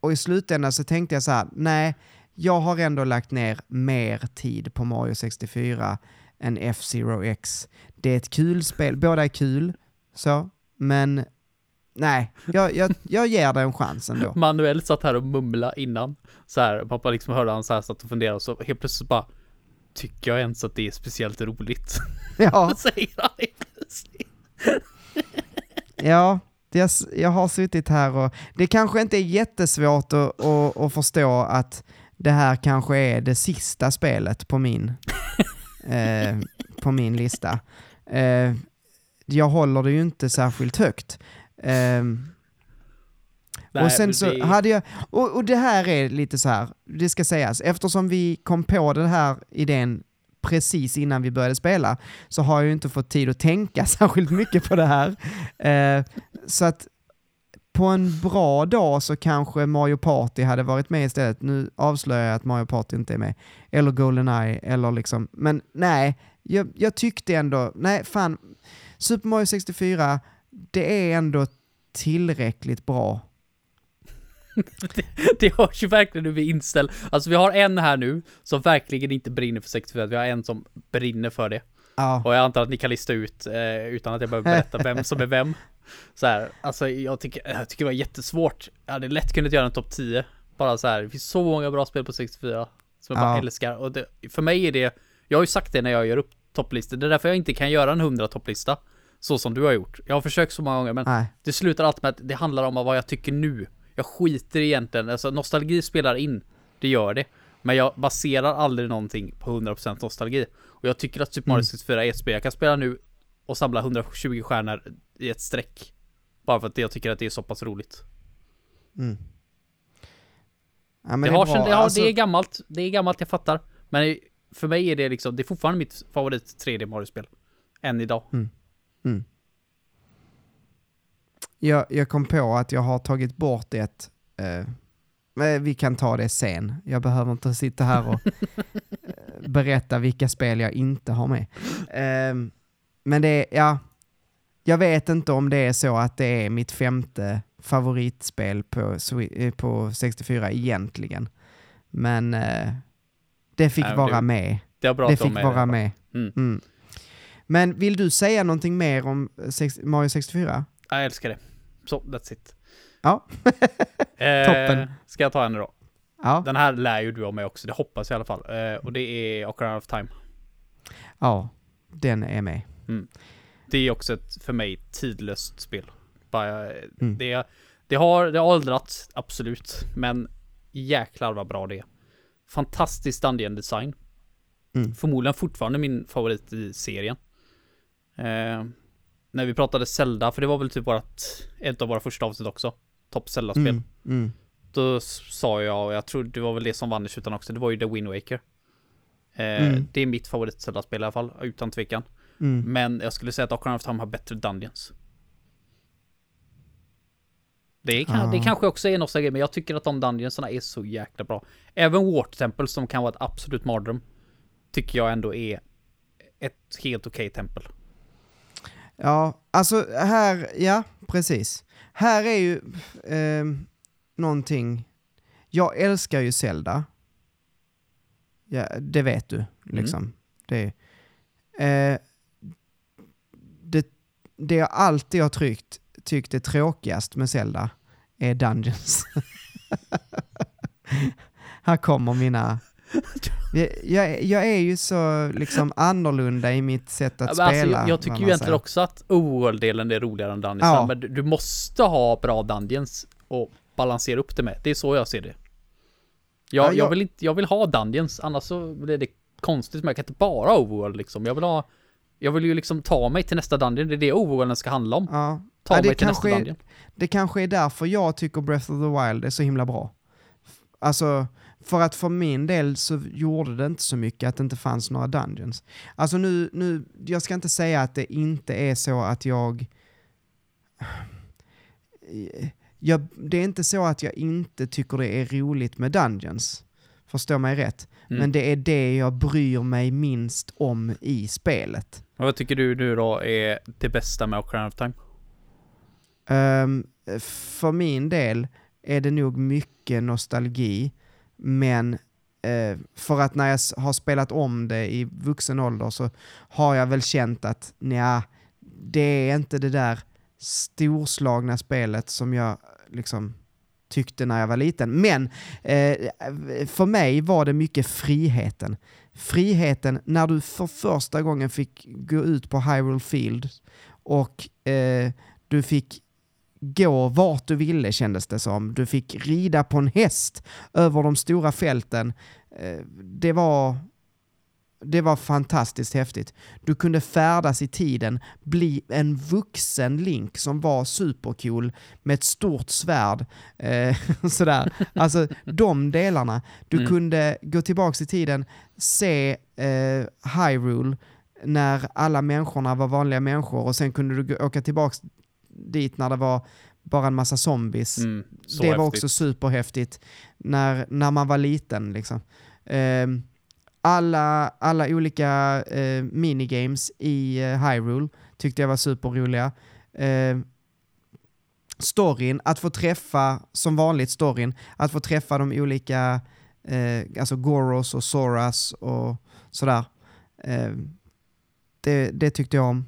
S1: och i slutändan så tänkte jag så här, nej, jag har ändå lagt ner mer tid på Mario 64 än F-Zero X. Det är ett kul spel, båda är kul, så, men nej, jag, jag, jag ger det en chans ändå. <laughs>
S2: Manuel satt här och mumla innan. Så här, pappa liksom hörde han så här satt och funderade och så helt plötsligt bara Tycker jag ens att det är speciellt roligt? <laughs>
S1: Ja, <laughs>
S2: Säger han plötsligt.
S1: Ja, jag, jag har suttit här och det kanske inte är jättesvårt att, att, att förstå att det här kanske är det sista spelet på min, eh, på min lista. Eh, jag håller det ju inte särskilt högt. Eh, och sen så hade jag, och, och det här är lite så här, det ska sägas, eftersom vi kom på den här idén precis innan vi började spela, så har jag ju inte fått tid att tänka <laughs> särskilt mycket på det här. Eh, så att på en bra dag så kanske Mario Party hade varit med istället. Nu avslöjar jag att Mario Party inte är med. Eller Goldeneye, eller liksom, men nej, jag, jag tyckte ändå, nej fan, Super Mario 64, det är ändå tillräckligt bra. <laughs>
S2: Det hörs ju verkligen hur vi inställ. Alltså vi har en här nu som verkligen inte brinner för 64. Vi har en som brinner för det.
S1: Ja,
S2: Och jag antar att ni kan lista ut eh, utan att jag behöver berätta vem som är vem. <laughs> Så här, alltså jag tycker, jag tycker det var jättesvårt. Jag hade lätt kunnat göra en topp 10. Bara så här, det finns så många bra spel på 64 som jag bara
S1: Ja.
S2: älskar. Och det, för mig är det, jag har ju sagt det när jag gör upp topplistor. Det är därför jag inte kan göra en 100 topplista. Så som du har gjort. Jag har försökt så många gånger men
S1: nej,
S2: det slutar alltid med att det handlar om vad jag tycker nu. Jag skiter egentligen, alltså nostalgi spelar in. Det gör det. Men jag baserar aldrig någonting på 100% nostalgi. Och jag tycker att Super Mario
S1: Mm.
S2: 64 är ett spel jag kan spela nu och samla 120 stjärnor i ett streck. Bara för att jag tycker att det är så pass roligt.
S1: mm. Ja,
S2: det,
S1: det,
S2: har, sin- det, har,
S1: Alltså,
S2: det är gammalt, det är gammalt, jag fattar. Men för mig är det liksom, det är fortfarande mitt favorit 3D Mario-spel. Än idag.
S1: Mm. mm. jag, jag kom på att jag har tagit bort ett, eh, eh vi kan ta det sen. Jag behöver inte sitta här och <laughs> eh, berätta vilka spel jag inte har med. Ehm, men det är, ja, jag vet inte om det är så att det är mitt femte favoritspel på, eh, på 64 egentligen. Men eh, det fick
S2: Nej,
S1: vara
S2: det-
S1: med.
S2: Det bra
S1: Det fick vara
S2: det.
S1: med.
S2: Mm.
S1: Mm. Men vill du säga någonting mer om sex- Mario 64?
S2: Jag älskar det. Så, that's it.
S1: Ja. <laughs>
S2: eh,
S1: Toppen.
S2: Ska jag ta en då?
S1: Ja,
S2: Den här lär ju du om mig också, det hoppas jag i alla fall. Eh, och det är Ocarina of Time.
S1: ja, den är med.
S2: Det är också ett, för mig, tidlöst spel. Bara,
S1: Mm.
S2: det, Det har, det har åldrats, absolut. Men jäklar vad bra det är. Fantastisk dungeon design.
S1: Mm.
S2: Förmodligen fortfarande min favorit i serien. Eh, när vi pratade Zelda, för det var väl typ vårat, ett av våra första avsnitt också. Topp Zelda-spel.
S1: Mm. Mm.
S2: Då sa jag, och jag tror det var väl det som vann i slutändan också, det var ju The Wind Waker. Eh,
S1: Mm.
S2: Det är mitt favorit Zelda-spel i alla fall, utan tvekan.
S1: Mm.
S2: Men jag skulle säga att Ocarina of Time har bättre Dungeons. Det, kan, det
S1: Ja.
S2: kanske också är nostalgi, men jag tycker att de Dungeonsarna är så jäkla bra. Även Water Temple, som kan vara ett absolut mardröm, tycker jag ändå är ett helt okej tempel.
S1: Ja, alltså här, ja, precis. Här är ju eh, någonting, jag älskar ju Zelda. Ja, det vet du, liksom. Det, eh, det, det jag alltid har tryckt, tyckt är tråkigast med Zelda är Dungeons. <laughs> här kommer mina... <laughs> Jag, jag, jag är ju så liksom annorlunda i mitt sätt att
S2: Ja, men
S1: spela.
S2: alltså, jag, tycker ju egentligen också att overworld-delen är roligare än Dungeons.
S1: Ja.
S2: Men du, du måste ha bra Dungeons och balansera upp det med. Det är så jag ser det. Jag,
S1: Ja, jag-
S2: jag, vill, inte, jag vill ha Dungeons, annars så blir det konstigt. Men jag kan inte bara ha overworld liksom. Jag vill ha... Jag vill ju liksom ta mig till nästa dungeon. Det är det overworlden ska handla om.
S1: Ja.
S2: Ta
S1: Ja, det
S2: mig till nästa
S1: kanske är-
S2: dungeon.
S1: Det kanske är därför jag tycker Breath of the Wild är så himla bra. Alltså, för att för min del så gjorde det inte så mycket att det inte fanns några dungeons. Alltså nu, nu jag ska inte säga att det inte är så att jag... jag det är inte så att jag inte tycker det är roligt med dungeons. Förstå mig rätt.
S2: Mm.
S1: Men det är det jag bryr mig minst om i spelet.
S2: Och vad tycker du nu då är det bästa med Ocarina of Time?
S1: Um, för min del är det nog mycket nostalgi, men uh, för att när jag har spelat om det i vuxen ålder så har jag väl känt att nja, det är inte det där storslagna spelet som jag liksom tyckte när jag var liten. Men eh, för mig var det mycket friheten. Friheten när du för första gången fick gå ut på Hyrule Field och eh, du fick gå vart du ville kändes det som. Du fick rida på en häst över de stora fälten. Eh, Det var, det var fantastiskt häftigt. Du kunde färdas i tiden, bli en vuxen Link som var supercool med ett stort svärd. Eh, <laughs> sådär. Alltså de delarna. Du
S2: Mm.
S1: kunde gå tillbaks i tiden, se eh, Hyrule när alla människorna var vanliga människor och sen kunde du åka tillbaks dit när det var bara en massa zombies.
S2: Mm,
S1: det var
S2: häftigt.
S1: också superhäftigt när, när man var liten. Liksom. Ehm, alla, alla olika eh, minigames i uh, Hyrule tyckte jag var superroliga. Ehm, storyn, att få träffa, som vanligt storyn, att få träffa de olika, eh, alltså Goros och Soras och sådär. Ehm, det, det tyckte jag om.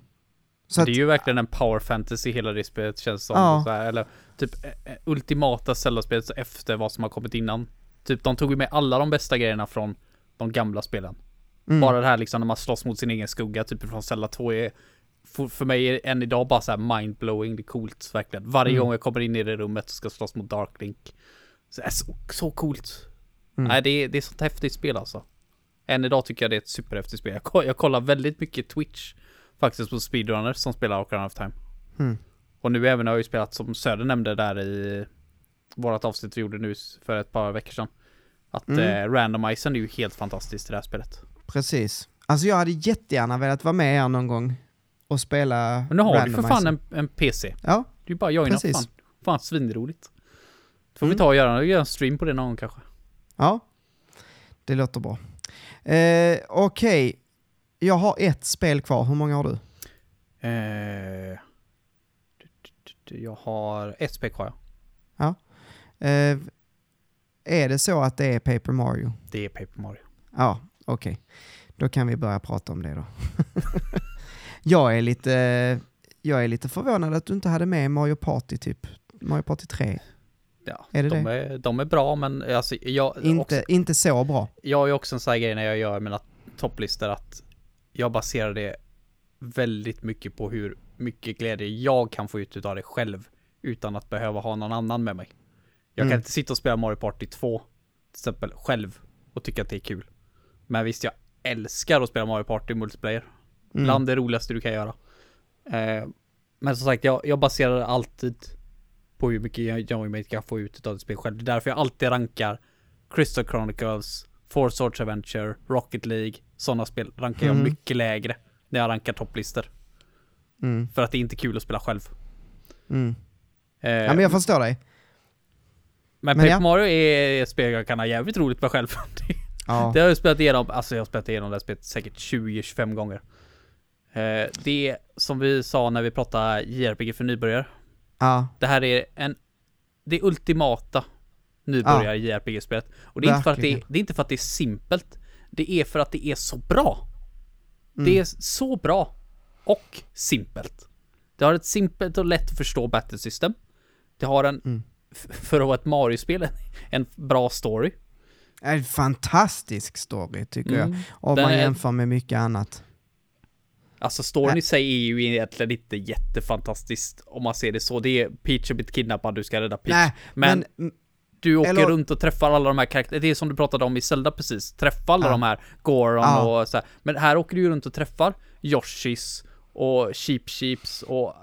S1: Så
S2: det är ju verkligen en power fantasy hela det spelet känns som.
S1: Ja.
S2: Så här, eller typ eh, eh, ultimata Zelda-spelet efter vad som har kommit innan. Typ de tog ju med alla de bästa grejerna från de gamla spelen.
S1: mm,
S2: Bara det här liksom när man slåss mot sin egen skugga, typ från Zelda 2 är för, för mig är än idag bara så här mindblowing, det är coolt verkligen. Varje
S1: Mm.
S2: gång jag kommer in i det rummet och ska slåss mot Dark Link. Så, så, så coolt.
S1: Mm.
S2: Nej, det är, det är sånt häftigt spel alltså. Än idag tycker jag det är ett superhäftigt spel. Jag, jag kollar väldigt mycket Twitch faktiskt på speedrunners som spelar Ocarina of Time.
S1: Mm.
S2: Och nu även har jag ju spelat som Söder nämnde där i vårat avsnitt vi gjorde nu för ett par veckor sedan. Att
S1: Mm.
S2: eh, randomisen är ju helt fantastiskt i det här spelet.
S1: Precis. Alltså jag hade jättegärna velat vara med er någon gång och spela
S2: Men nu har du för fan en, en PC.
S1: Ja,
S2: Det är ju bara joina
S1: Precis.
S2: fan. Fan svinroligt. Får
S1: Mm.
S2: vi ta och göra, göra en stream på det någon gång kanske.
S1: ja. Det låter bra. Eh, Okej, jag har ett spel kvar. Hur många har du?
S2: Eh, jag har ett spel kvar ja.
S1: Eh, är det så att det är Paper Mario?
S2: Det är Paper Mario.
S1: Ja, okej. Då kan vi börja prata om det då. <laughs> jag, är lite, jag är lite förvånad att du inte hade med Mario Party typ. Mario Party 3.
S2: Ja,
S1: Är det
S2: de,
S1: det?
S2: Är, de är bra men alltså jag,
S1: Inte,
S2: också,
S1: inte så bra.
S2: jag ju också en sån här grej när jag gör mina topplistor att jag baserar det väldigt mycket på hur mycket glädje jag kan få ut av det själv utan att behöva ha någon annan med mig. Jag kan
S1: Mm.
S2: inte sitta och spela Mario Party 2 till exempel själv och tycka att det är kul. Men visst, jag älskar att spela Mario Party multiplayer.
S1: Mm.
S2: Bland det roligaste du kan göra. Eh, men som sagt, jag, jag baserar alltid på hur mycket jag kan få ut av ett spel själv. Det är därför jag alltid rankar Crystal Chronicles, Four Swords Adventure, Rocket League, sådana spel rankar jag
S1: Mhm.
S2: mycket lägre när jag rankar topplistor.
S1: Mm.
S2: För att det är inte kul att spela själv.
S1: Mm.
S2: Eh,
S1: Ja, men jag förstår dig.
S2: men
S1: men
S2: Paper
S1: ja.
S2: Mario är ett spel jag kan ha jävligt roligt med själv. <laughs>
S1: Ja.
S2: Det har jag spelat igenom, alltså jag har spelat igenom det här spelet säkert 20-25 gånger. Eh, det som vi sa när vi pratade JRPG för nybörjare.
S1: ja.
S2: Det här är en, det ultimata nybörjare JRPG-spelet. Och det är, det, det är inte för att det är simpelt. Det är för att det är så bra.
S1: Mm.
S2: Det är så bra. Och simpelt. Det har ett simpelt och lätt att förstå battle system. Det har en,
S1: Mm.
S2: för att vara ett Mario-spel, <laughs> en bra story.
S1: En fantastisk story tycker jag.
S2: Mm.
S1: Om
S2: Den
S1: man
S2: är-
S1: jämför med mycket annat.
S2: Alltså storyn i sig är ju egentligen inte jättefantastiskt om man ser det så. Det är Peach har blivit kidnappad, du ska rädda Peach.
S1: Nej,
S2: men,
S1: men,
S2: du åker
S1: eller-
S2: runt och träffar alla de här karaktärerna. Det är som du pratade om i Zelda precis. Träffa alla
S1: Ja.
S2: de här Goron
S1: Ja.
S2: och så här. Men här åker du ju runt och träffar Yoshis och Sheep Sheeps och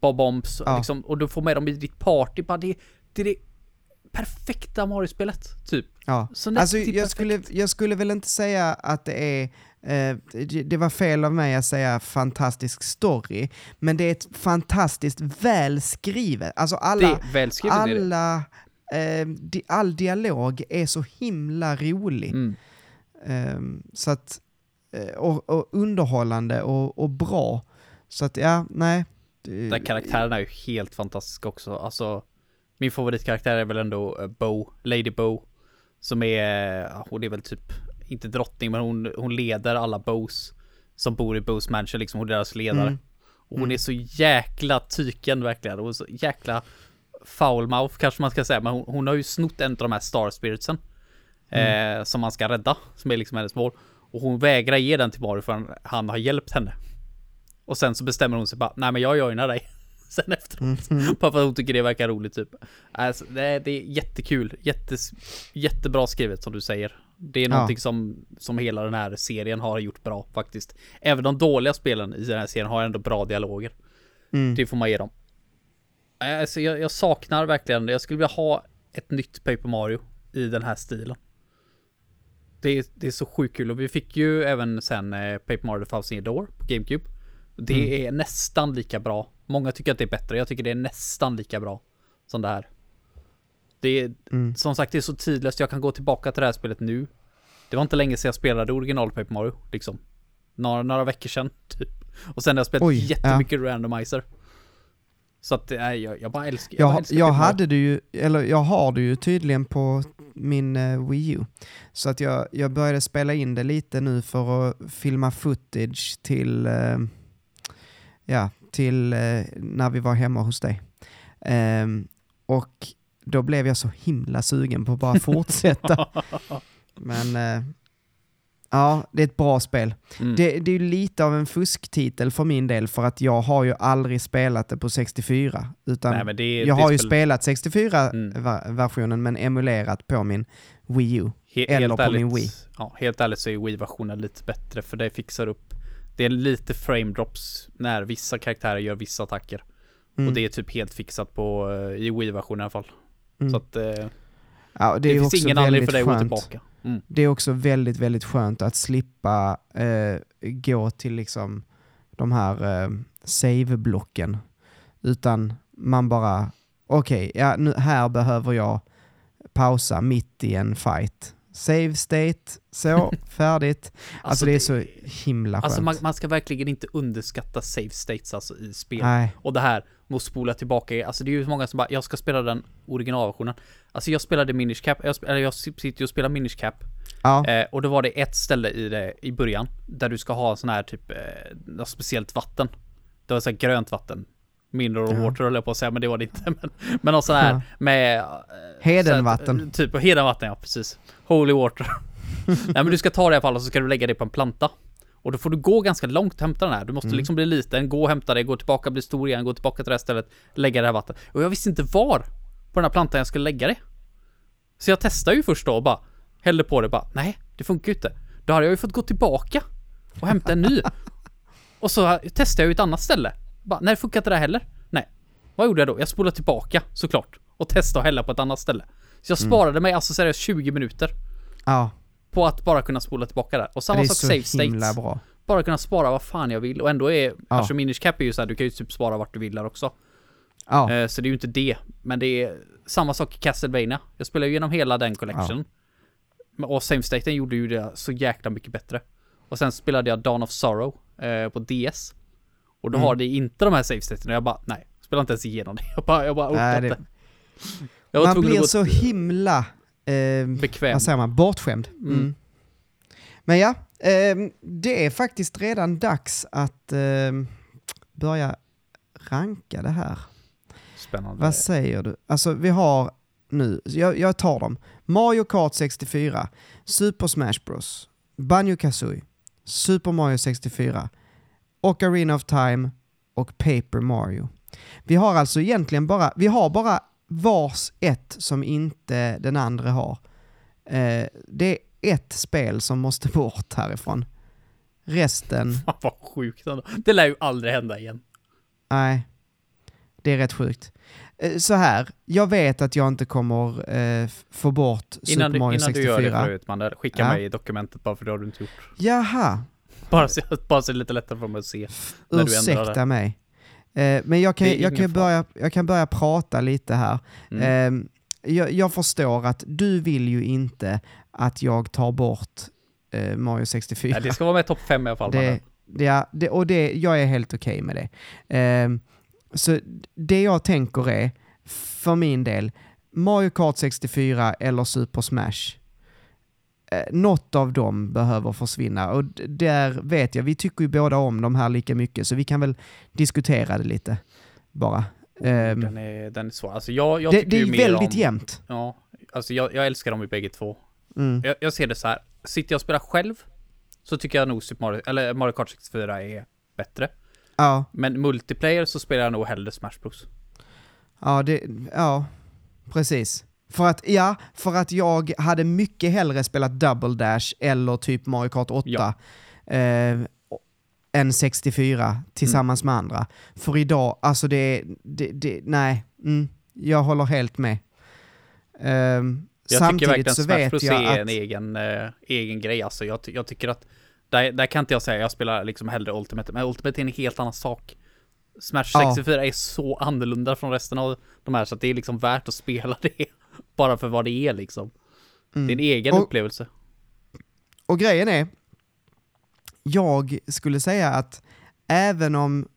S2: Bob-Ombs
S1: Ja.
S2: liksom, och du får med dem i ditt party. Bara det, det är det perfekta Mario-spelet, typ.
S1: ja.
S2: Så
S1: Alltså, jag, skulle, jag skulle väl inte säga att det är eh, det det var fel av mig att säga fantastisk story, men det är ett fantastiskt välskrivet. Alltså
S2: Det
S1: alla,
S2: är välskrivet
S1: alla eh, all dialog är så himla rolig.
S2: Mm.
S1: Ehm, så att, eh, och, och underhållande och, och bra. Så att ja, nej.
S2: Den karaktären är ju helt fantastisk också. Alltså, min favoritkaraktär är väl ändå eh, Bo, Lady Bo. Som är, ja, hon är väl typ, inte drottning, men hon, hon leder alla Bows. Som bor i Bows Mansion, liksom hon är deras ledare.
S1: Mm.
S2: Och hon
S1: Mm.
S2: är så jäkla tyken verkligen. Hon är så jäkla foulmouth kanske man ska säga. Men hon, hon har ju snott en av de här Star Spiritsen.
S1: Mm.
S2: Eh, som man ska rädda, som är liksom hennes mål. Och hon vägrar ge den till Mario för han har hjälpt henne. Och sen så bestämmer hon sig bara, nej men jag joinar dig. <laughs> Sen efteråt.
S1: Mm.
S2: Bara för att hon tycker det verkar roligt typ. Alltså, det, är, det är jättekul. Jättes, jättebra skrivet som du säger. Det är
S1: Ja.
S2: någonting som, som hela den här serien har gjort bra faktiskt. Även de dåliga spelen i den här serien har ändå bra dialoger.
S1: Mm.
S2: Det får man ge dem. Alltså, jag, jag saknar verkligen, jag skulle vilja ha ett nytt Paper Mario i den här stilen. Det är, det är så sjukt kul och vi fick ju även sen eh, Paper Mario The Thousand Door på GameCube. Det är nästan lika bra. Många tycker att det är bättre, jag tycker det är nästan lika bra som det här. Det är,
S1: Mm.
S2: som sagt, det är så tidlöst. Jag kan gå tillbaka till det här spelet nu. Det var inte länge sedan jag spelade original Paper Mario, liksom. Några, några veckor sedan, <laughs> typ. Och sen har jag spelat
S1: Oj,
S2: jättemycket randomizer. Så att, nej, jag, jag bara älskar,
S1: Jag,
S2: bara
S1: jag,
S2: älskar Paper Mario.
S1: hade det ju, eller jag har det ju tydligen på min eh, Wii U. Så att jag, jag började spela in det lite nu för att filma footage till, eh, ja, till eh, när vi var hemma hos dig. Ehm, och då blev jag så himla sugen på att bara fortsätta. <laughs> Men ja, det är ett bra spel.
S2: Mm.
S1: Det, det är ju lite av en fusktitel för min del för att jag har ju aldrig spelat det på 64. Utan
S2: Nej, det,
S1: jag
S2: det
S1: har ju
S2: spel-
S1: spelat 64-versionen
S2: Mm.
S1: men emulerat på min Wii U.
S2: He-
S1: eller
S2: helt
S1: på
S2: ärligt,
S1: min Wii.
S2: Ja, helt ärligt så är Wii-versionen lite bättre för det fixar upp Det är lite frame drops när vissa karaktärer gör vissa attacker
S1: Mm.
S2: Och det är typ helt fixat på eh, i Wii-versionen i alla fall
S1: Mm.
S2: Så att eh,
S1: ja, det,
S2: det,
S1: är
S2: finns
S1: också
S2: ingen anledning för dig att gå tillbaka mm.
S1: Det är också väldigt, väldigt skönt att slippa eh, gå till liksom de här eh, save-blocken. Utan man bara, okej, ja, nu, här behöver jag pausa mitt i en fight. Save state, så, <laughs> färdigt. Alltså, det är så himla skönt.
S2: Alltså man, man ska verkligen inte underskatta save states alltså i spel
S1: Nej,
S2: Och det här att spola tillbaka, alltså det är ju många som bara, jag ska spela den originalversionen Alltså jag spelade Minish Cap, jag, eller jag sitter ju och spelar Minish Cap
S1: ja,
S2: Eh, och då var det ett ställe i det i början där du ska ha sån här typ eh, något speciellt vatten. Det var så här grönt vatten. Mineral
S1: Ja.
S2: water höll jag på att säga, men det var det inte. <laughs> Men, men något sån här
S1: Ja.
S2: med... eh,
S1: Hedenvatten.
S2: här, Typ hedenvatten, ja precis. Holy water. <laughs> Nej men du ska ta det i alla fall och så ska du lägga det på en planta. Och då får du gå ganska långt och hämta den här. Du måste
S1: Mm.
S2: liksom bli liten, gå och hämta det, gå tillbaka, bli stor igen, gå tillbaka till det här stället, lägga det här vattnet. Och jag visste inte var på den här plantan jag skulle lägga det. Så jag testade ju först då och bara hällde på det bara, nej, det funkar ju inte. Då hade jag ju fått gå tillbaka och hämta en ny. <laughs> och så testade jag ju ett annat ställe. Bara, nej, det funkar inte det heller. Nej. Vad gjorde jag då? Jag spolade tillbaka såklart och testade att hälla på ett annat ställe. Så jag sparade mig alltså seriöst 20 minuter
S1: Ja,
S2: på att bara kunna spola tillbaka där. Och
S1: det
S2: samma
S1: är
S2: sak
S1: så
S2: save
S1: himla
S2: states.
S1: bra.
S2: Bara kunna spara vad fan jag vill och ändå är,
S1: Ja.
S2: alltså Minish Cap är ju såhär, du kan ju typ spara vart du vill där också.
S1: Ja,
S2: Eh, så det är ju inte det, men det är samma sak i Castlevania. Jag spelar ju igenom hela den collection. Men- Och save staten gjorde ju det så jäkla mycket bättre. Och sen spelade jag Dawn of Sorrow eh, på DS. Och då
S1: Mm.
S2: har det inte de här save staten och jag bara, nej, spelar inte ens igenom det. <laughs> Jag bara, jag bara orkar
S1: det-
S2: inte. Jag var
S1: man blir så himla, eh,
S2: bekväm.
S1: vad säger man, bortskämd. Mm.
S2: Mm.
S1: Men ja, ehm, det är faktiskt redan dags att ehm, börja ranka det här.
S2: Spännande.
S1: Vad säger du? Alltså vi har nu, jag, jag tar dem. Mario Kart 64, Super Smash Bros, Banjo Kazooie, Super Mario 64, Ocarina of Time och Paper Mario. Vi har alltså egentligen bara, vi har bara vars ett som inte den andra har. Eh, det är ett spel som måste bort härifrån. Resten, <laughs>
S2: Fan vad sjukt ändå. Det lär ju aldrig hända igen.
S1: nej. Det är rätt sjukt. Eh, Så här, jag vet att jag inte kommer eh, få bort
S2: Innan,
S1: Super Mario
S2: innan
S1: 64.
S2: du gör det förut man, skicka
S1: Ja.
S2: mig dokumentet bara för det har du inte gjort.
S1: Jaha,
S2: Bara så, <laughs> bara så det är lite lättare för mig att se. När du ändrar
S1: ursäkta mig. Eh, men jag kan, jag, kan börja, jag kan börja prata lite här.
S2: Mm.
S1: Eh, jag, jag förstår att du vill ju inte att jag tar bort eh, Mario 64.
S2: Nej, det ska vara med topp 5 i alla fall.
S1: Det, det, ja, det, och det, jag är helt okej med det. Ehm, så det jag tänker är, för min del, Mario Kart 64 eller Super Smash. Eh, något av dem behöver försvinna och där vet jag, vi tycker ju båda om de här lika mycket så vi kan väl diskutera det lite bara. Ehm,
S2: den, är, den är svår. Alltså jag, jag
S1: det, det
S2: ju
S1: är
S2: mer
S1: väldigt
S2: om,
S1: jämnt.
S2: Ja, alltså jag, jag älskar dem i bägge två.
S1: Mm.
S2: Jag, jag ser det så här. Sitter jag och spelar själv så tycker jag nog Super Mario, eller Mario Kart 64 är bättre.
S1: Ja,
S2: Men multiplayer så spelar jag nog hellre Smash Bros.
S1: ja, det, ja, precis. För att, ja, för att jag hade mycket hellre spelat Double Dash eller typ Mario Kart 8
S2: Ja.
S1: eh, än 64 tillsammans med andra. För idag, alltså det, det, det nej, mm, jag håller helt med. Ehm,
S2: Jag tycker
S1: samtidigt
S2: verkligen
S1: så
S2: Smash
S1: vet jag
S2: är
S1: att...
S2: en egen, eh, egen grej alltså. Jag, jag tycker att där, där kan inte jag säga jag spelar liksom hellre Ultimate, men Ultimate är en helt annan sak. Smash
S1: Ja.
S2: 64 är så annorlunda från resten av de här så att det är liksom värt att spela <laughs> det. <laughs> Bara för vad det är liksom.
S1: Mm.
S2: En egen
S1: Och-
S2: upplevelse.
S1: Och grejen är, jag skulle säga att även om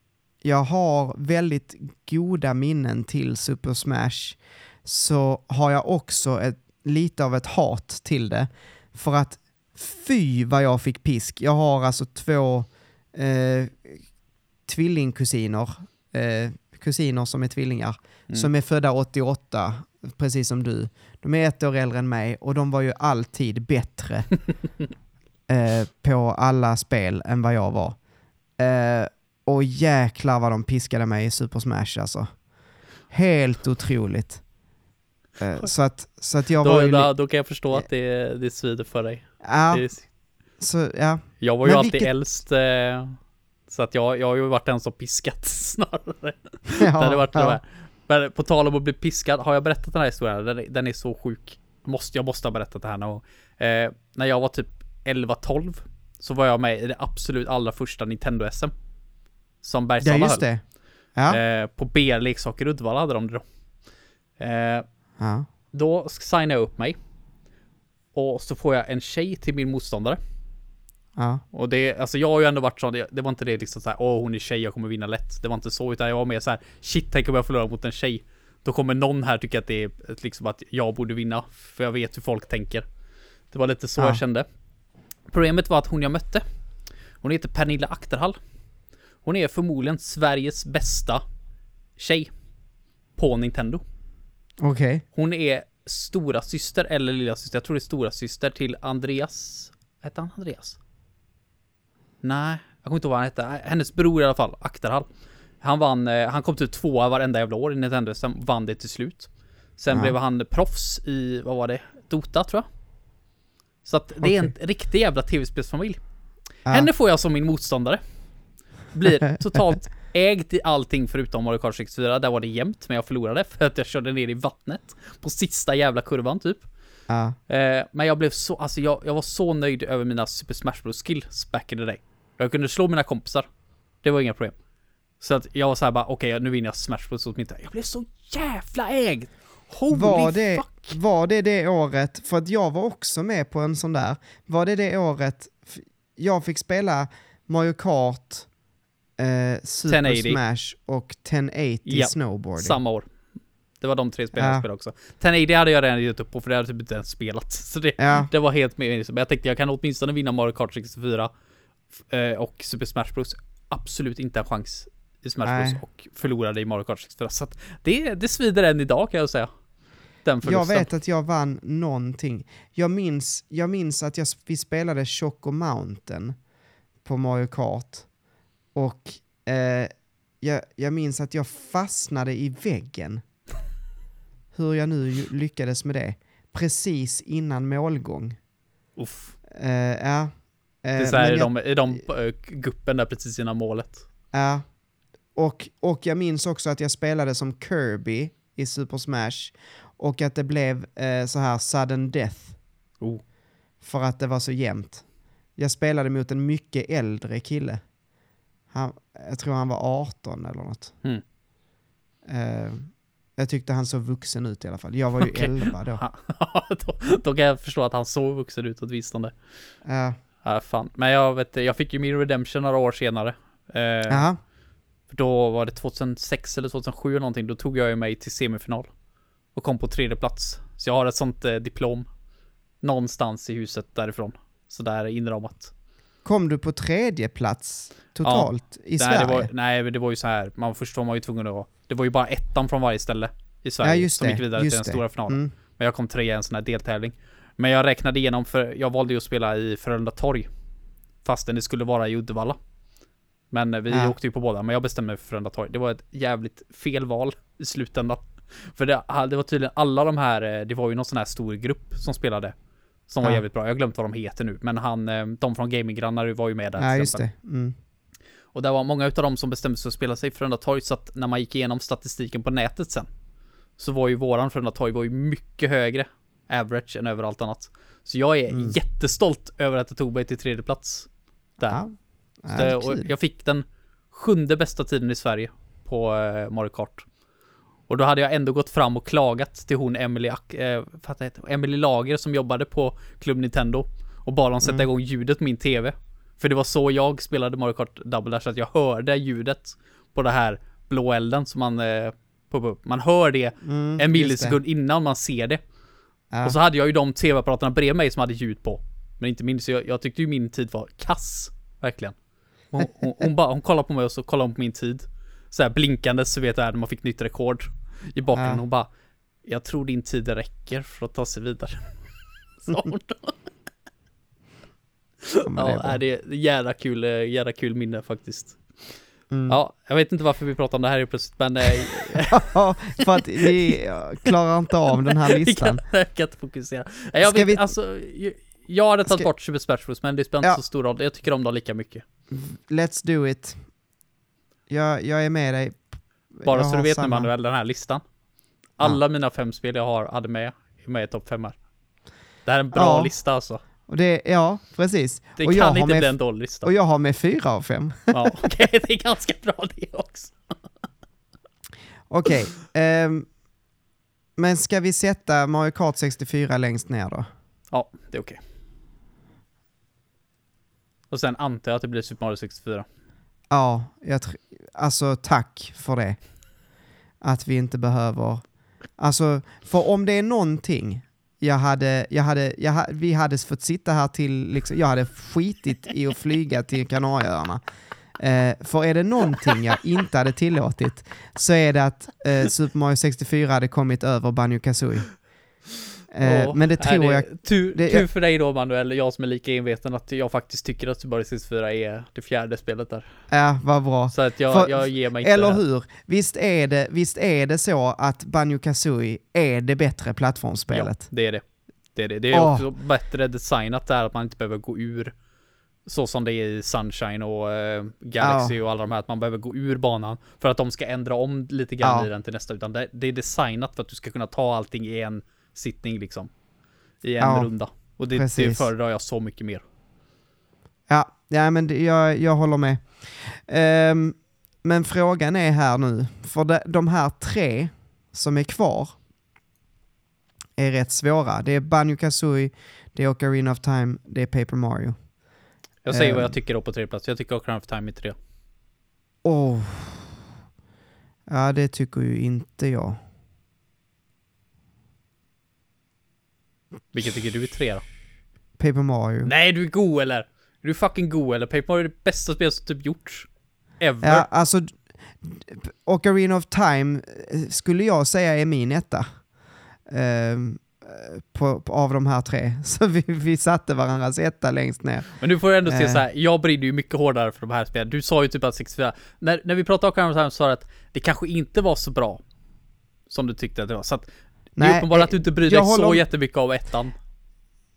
S1: jag har väldigt goda minnen till Super Smash så har jag också ett, lite av ett hat till det. För att fy vad jag fick pisk. Jag har alltså två eh, tvillingkusiner, eh, kusiner som är tvillingar,
S2: Mm.
S1: som är födda 88, precis som du. De är ett år äldre än mig och de var ju alltid bättre <laughs> eh, på alla spel än vad jag var. Eh, och jäklar vad de piskade mig i Super Smash alltså. Helt otroligt. Eh, så, att, så att jag var
S2: Då,
S1: ju... li-
S2: då, då kan jag förstå att det, det svider för dig.
S1: Ja,
S2: är-
S1: så, ja.
S2: Jag var ju
S1: Men
S2: alltid
S1: vilket-
S2: äldst. Eh, så att jag, jag har ju varit den som piskat <laughs> snarare.
S1: ja,
S2: det hade varit
S1: ja.
S2: Men på tal om att bli piskad, har jag berättat den här historien? Den, är- den är så sjuk. Måste, jag måste ha berättat det här någon eh, När jag var typ 11-12 så var jag med i det absolut allra första Nintendo-SM. Som
S1: Ja,
S2: Bergsala
S1: just
S2: höll.
S1: det. Ja.
S2: Eh, på BR Leksaker Uddevalla hade de det då. Eh,
S1: ja.
S2: då signade jag upp mig. Och så får jag en tjej till min motståndare.
S1: Ja.
S2: Och det, alltså jag har ju ändå varit sån, det, det var inte det liksom såhär, åh hon är tjej, jag kommer vinna lätt. Det var inte så, utan jag var mer så här, shit, tänk om jag förlorar mot en tjej. Då kommer någon här tycka att det är liksom att jag borde vinna, för jag vet hur folk tänker. Det var lite så
S1: Ja.
S2: jag kände. Problemet var att hon jag mötte, hon heter Pernilla Akterhall. Hon är förmodligen Sveriges bästa tjej på Nintendo.
S1: Okej.
S2: Hon är stora syster eller lilla syster. jag tror det är stora syster till Andreas. Hette han Andreas? Nej, jag kommer inte ihåg vad han hette. Hennes bror i alla fall, Akterhall. Han vann, eh, han kom typ tvåa varenda jävla år i Nintendo, sen vann det till slut. Sen
S1: Ja.
S2: blev han proffs i, vad var det? Dota tror jag. Så att det är en riktig jävla tv-spelsfamilj.
S1: Ja.
S2: Henne får jag som min motståndare. Blir <laughs> totalt ägd i allting förutom Mario Kart 64. Där var det jämnt, men jag förlorade för att jag körde ner i vattnet. På sista jävla kurvan typ.
S1: Ja.
S2: Eh, men jag blev så, alltså jag, jag var så nöjd över mina Super Smash Bros skills back in the day. Jag kunde slå mina kompisar. Det var inga problem. Så att jag var såhär bara, okej nu vinner jag Smash Bros åtminstone. Jag blev så jävla ägd! Holy
S1: Var det,
S2: fuck!
S1: var det det året, för att jag var också med på en sån där, var det det året jag fick spela Mario Kart, eh, Super
S2: 1080.
S1: Smash och 1080
S2: Ja,
S1: Snowboarding?
S2: Samma år. Det var de tre spelen
S1: Ja.
S2: jag spelade också. 1080 hade jag redan gett upp på för det hade typ inte ens spelat. <laughs> Så det,
S1: Ja,
S2: det var helt meningslöst. Men jag tänkte jag kan åtminstone vinna Mario Kart 64 eh, och Super Smash Bros. Absolut inte en chans i Smash
S1: Nej.
S2: Bros. och förlorade i Mario Kart 64. Så att det, det svider än idag kan jag säga. Den
S1: jag
S2: förlusten.
S1: vet att jag vann någonting. Jag minns, jag minns att jag, vi spelade Choco Mountain på Mario Kart. Och eh, jag, jag minns att jag fastnade i väggen. Hur jag nu lyckades med det. Precis innan målgång.
S2: Uff.
S1: Eh, ja.
S2: Det är
S1: Eh,
S2: så här i de, i de eh, guppen där precis innan målet.
S1: Ja. Och, och jag minns också att jag spelade som Kirby i Super Smash. Och att det blev eh, så här sudden death.
S2: Oh.
S1: För att det var så jämnt. Jag spelade mot en mycket äldre kille. Han, jag tror han var 18 eller något.
S2: Mm.
S1: Eh, jag tyckte han såg vuxen ut i alla fall. Jag var ju
S2: Okej.
S1: 11 då. <laughs>
S2: då, då kan jag förstå att han såg vuxen ut åtminstone.
S1: Ja.
S2: Ja, fan. Men jag vet jag fick ju min redemption några år senare. Eh, då var det 2006 eller 2007 eller någonting, då tog jag ju mig till semifinal. Och kom på tredje plats. Så jag har ett sånt eh, diplom. Någonstans i huset därifrån. Så där inramat.
S1: Kom du på tredje plats totalt i
S2: nej,
S1: Sverige?
S2: det var, nej, det var ju så här. Man först var man ju tvungen att... Det var ju bara ettan från varje ställe i Sverige
S1: ja,
S2: som
S1: det.
S2: gick vidare till den
S1: det.
S2: stora finalen.
S1: Mm.
S2: Men jag kom trea i en sån här deltävling. Men jag räknade igenom för jag valde ju att spela i Frölunda Torg. Fastän det skulle vara i Uddevalla. Men eh, vi
S1: Ja.
S2: åkte ju på båda, men jag bestämde mig för Frölunda Torg. Det var ett jävligt fel val i slutändan. För det, det var tydligen alla de här, eh, det var ju någon sån här stor grupp som spelade. Som var
S1: Ja.
S2: jävligt bra. Jag har glömt vad de heter nu, men han, eh, de från Gaminggrannar var ju med där.
S1: Ja, just det. Mm.
S2: Och det var många utav dem som bestämde sig för att spela sig i Frölunda Torg, så att när man gick igenom statistiken på nätet sen, så var ju våran Frölunda Torg var ju mycket högre average än överallt annat. Så jag är
S1: Mm.
S2: jättestolt över att jag tog mig till tredje plats. Där.
S1: Ja. Ja, det
S2: och jag fick den sjunde bästa tiden i Sverige på eh, Mario Kart. Och då hade jag ändå gått fram och klagat till hon Emily, eh, hon? Emily Lager som jobbade på Club Nintendo. Och bad dem sätta
S1: Mm.
S2: igång ljudet på min TV. För det var så jag spelade Mario Kart Double Dash, att jag hörde ljudet på det här blå elden som man eh, poppar upp. Man hör det
S1: Mm,
S2: en
S1: just det.
S2: millisekund innan man ser det.
S1: Ja.
S2: Och så hade jag ju de tv-apparaterna bredvid mig som hade ljud på. Men inte min, så jag, jag tyckte ju min tid var kass. Verkligen. Hon, hon, hon, bara, hon kollade på mig och så kollade hon på min tid. Så här blinkande så vet jag när man fick nytt rekord. I bakgrunden.
S1: Ja.
S2: Hon bara Jag tror din tid räcker för att ta sig vidare. <laughs> Sa hon då.
S1: Ja, det är
S2: Ja, det är jävla kul, eh, jävla kul minne faktiskt.
S1: Mm.
S2: Ja, jag vet inte varför vi pratar om det här plötsligt men eh, <laughs>
S1: Ja, för att vi klarar inte av den här <laughs> listan.
S2: kan, jag kan inte fokusera. Jag vet,
S1: vi-
S2: alltså, jag- jag hade tagit
S1: Ska-
S2: bort Super Smash Bros men det spelar inte
S1: Ja.
S2: så stor roll. Jag tycker om dem lika mycket.
S1: Let's do it. Jag, jag är med dig.
S2: Bara
S1: Jag
S2: så du vet nu
S1: samma.
S2: Manuel, den här listan. Alla mina fem spel jag har, hade med, är med i topp fem här. Det här är en bra
S1: Ja.
S2: lista alltså.
S1: Och det, ja, precis.
S2: Det
S1: och
S2: kan inte bli en dålig lista.
S1: Och jag har med fyra av fem. <laughs>
S2: Ja, okej, det är ganska bra det också.
S1: Okej. ehm, men ska vi sätta Mario Kart 64 längst ner då?
S2: Ja, det är okej. Och sen antar jag att det blir Super Mario 64.
S1: Ja, jag alltså tack för det. Att vi inte behöver... Alltså, för om det är någonting jag hade, jag hade, jag hade, vi hade fått sitta här till, liksom, jag hade skitit i att flyga till Kanarieöarna. Eh, för är det någonting jag inte hade tillåtit så är det att eh, Super Mario 64 hade kommit över Banjo Kazooie. Eh, men det tror jag...
S2: Tur,
S1: det-
S2: tur för dig då Manuel, jag som är lika enveten att jag faktiskt tycker att Super Mario 64 är det fjärde spelet där.
S1: Ja, vad bra.
S2: Så att jag,
S1: För-
S2: jag ger mig inte
S1: Eller hur? Visst är, det, visst är det så att Banjo Kazooie är det bättre plattformsspelet?
S2: Ja, det är det. Det är det. Det är
S1: Åh.
S2: också bättre designat där att man inte behöver gå ur så som det är i Sunshine och eh, Galaxy och alla de här, att man behöver gå ur banan för att de ska ändra om lite grann
S1: Ja.
S2: i den till nästa, utan det, det är designat för att du ska kunna ta allting i en sittning liksom. I en
S1: Ja,
S2: runda. Och det, det föredrar jag så mycket mer.
S1: Ja, ja men det, jag, jag håller med. Ehm, men frågan är här nu, för de, de här tre som är kvar är rätt svåra. Det är Banjo Kazooie, det är Ocarina of Time, det är Paper Mario.
S2: Jag säger
S1: Ehm.
S2: vad jag tycker då på tredje plats. Jag tycker Ocarina of Time är tre.
S1: Åh. Ja, det tycker ju inte jag.
S2: Vilket tycker du är tre då?
S1: Paper Mario.
S2: Nej, du är god eller? Är du fucking god eller? Paper Mario är det bästa spelet som typ gjorts. Ever.
S1: Ja, alltså Ocarina of Time eh, skulle jag säga är min etta. Eh, på, på, av de här tre. <laughs> Så vi, vi satte varandras etta längst ner.
S2: Men du får ju ändå se
S1: Eh.
S2: så här. jag brinner ju mycket hårdare för de här spelen. Du sa ju typ att 64, när, när vi pratade om Ocarina of Time så sa du att det kanske inte var så bra. Som du tyckte att det var. Så att det är
S1: Nej,
S2: uppenbart att du inte bryr dig så
S1: håller-
S2: jättemycket av ettan.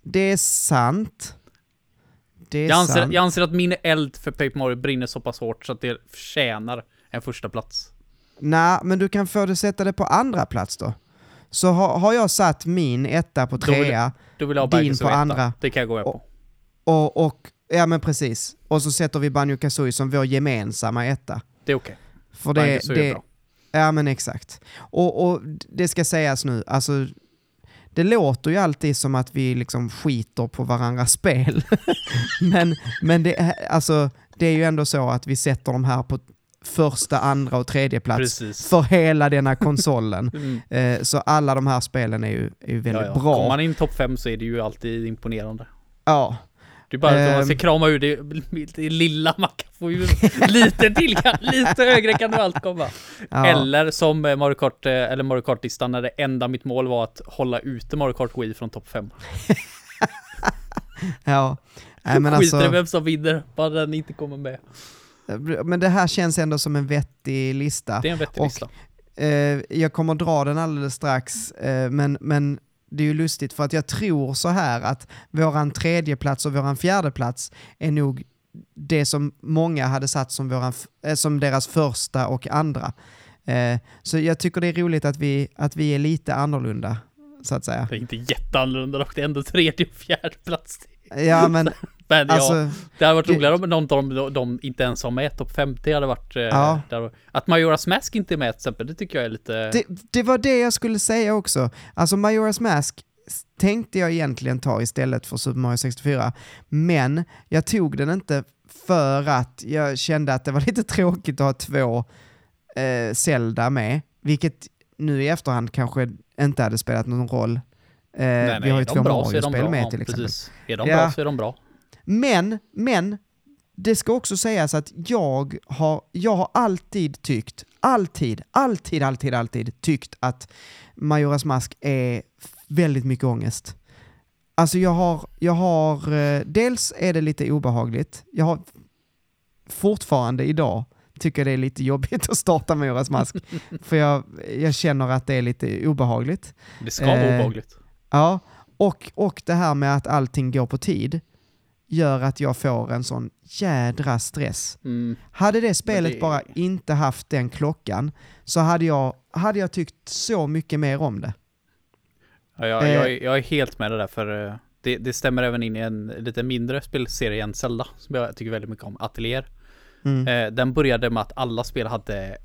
S1: Det är sant. Det är
S2: Jag anser,
S1: sant.
S2: jag anser att min eld för Paper Mario brinner så pass hårt så att det förtjänar en första plats.
S1: Nej, men du kan få det sätta det på andra plats då. Så har, har jag satt min etta på
S2: Då vill-
S1: trea
S2: Du vill ha
S1: Din på
S2: etta.
S1: andra.
S2: Det kan jag gå med på.
S1: och, och, ja men precis. Och så sätter vi Banjo Kazooie som vår gemensamma etta.
S2: Det är okej.
S1: För
S2: Banjo
S1: det,
S2: Kazooie är
S1: det,
S2: bra.
S1: Ja men exakt. Och, och det ska sägas nu, alltså det låter ju alltid som att vi liksom skiter på varandras spel. <laughs> men men det, är- alltså, det är ju ändå så att vi sätter de här på första, andra och tredje plats
S2: Precis.
S1: för hela denna konsolen. <laughs>
S2: Mm.
S1: Eh, så alla de här spelen är ju, är ju väldigt
S2: Ja, ja.
S1: bra.
S2: Kommer man in topp 5 så är det ju alltid imponerande.
S1: Ja,
S2: Det är bara att man ska
S1: Ehm.
S2: krama ur det, det lilla man kan få ur lite till, kan, lite högre kan du allt komma.
S1: ja.
S2: Eller som eh, Mario Kart, eh, eller Mario Kart-listan när det enda mitt mål var att hålla ute Mario Kart Wii från topp 5. <laughs>
S1: ja. Nej, men,
S2: Skiter i
S1: alltså,
S2: vem som vinner, bara den inte kommer med.
S1: men det här känns ändå som en vettig lista.
S2: Det är en vettig
S1: Och-
S2: lista.
S1: Eh, jag kommer dra den alldeles strax, eh, men, men det är ju lustigt för att jag tror så här att våran tredje plats och våran fjärde plats är nog det som många hade satt som, våran, eh, som deras första och andra. Eh, så jag tycker det är roligt att vi, att vi är lite annorlunda, så att säga.
S2: Det är inte jätteannorlunda dock, det är ändå tredje och fjärde plats.
S1: Ja, men <laughs>
S2: Men ja,
S1: alltså,
S2: det hade varit
S1: det-
S2: roligare om någon av dem de inte ens har med topp 50 hade varit... eh,
S1: Ja.
S2: varit- Att Majoras Mask inte är med till exempel, det tycker jag är lite...
S1: det, det var det jag skulle säga också. Alltså Majora's Mask tänkte jag egentligen ta istället för Super Mario 64, men jag tog den inte för att jag kände att det var <laughs> lite tråkigt att ha två eh, Zelda med, vilket nu i efterhand kanske inte hade spelat någon roll. Eh,
S2: Nej,
S1: vi har ju
S2: de
S1: två
S2: de
S1: Mario-spel med
S2: Ja,
S1: till exempel.
S2: Precis. Är de
S1: Ja.
S2: bra så är de bra.
S1: Men, men, det ska också sägas att jag har, jag har alltid tyckt, alltid, alltid, alltid, alltid tyckt att Majoras Mask är väldigt mycket ångest. Alltså jag har, jag har, eh, dels är det lite obehagligt, jag har fortfarande idag tycker det är lite jobbigt att starta Majoras Mask, <laughs> för jag, jag känner att det är lite obehagligt.
S2: Det ska vara
S1: Eh,
S2: obehagligt.
S1: Ja, och, och det här med att allting går på tid gör att jag får en sån jädra stress.
S2: Mm.
S1: Hade det spelet
S2: det-
S1: bara inte haft den klockan så hade jag, hade jag tyckt så mycket mer om det.
S2: Ja, jag,
S1: Eh.
S2: jag, är- jag är helt med det där för eh, det, det stämmer även in i en lite mindre spelserie än Zelda som jag tycker väldigt mycket om, Atelier.
S1: Mm.
S2: Eh, den började med att alla spel hade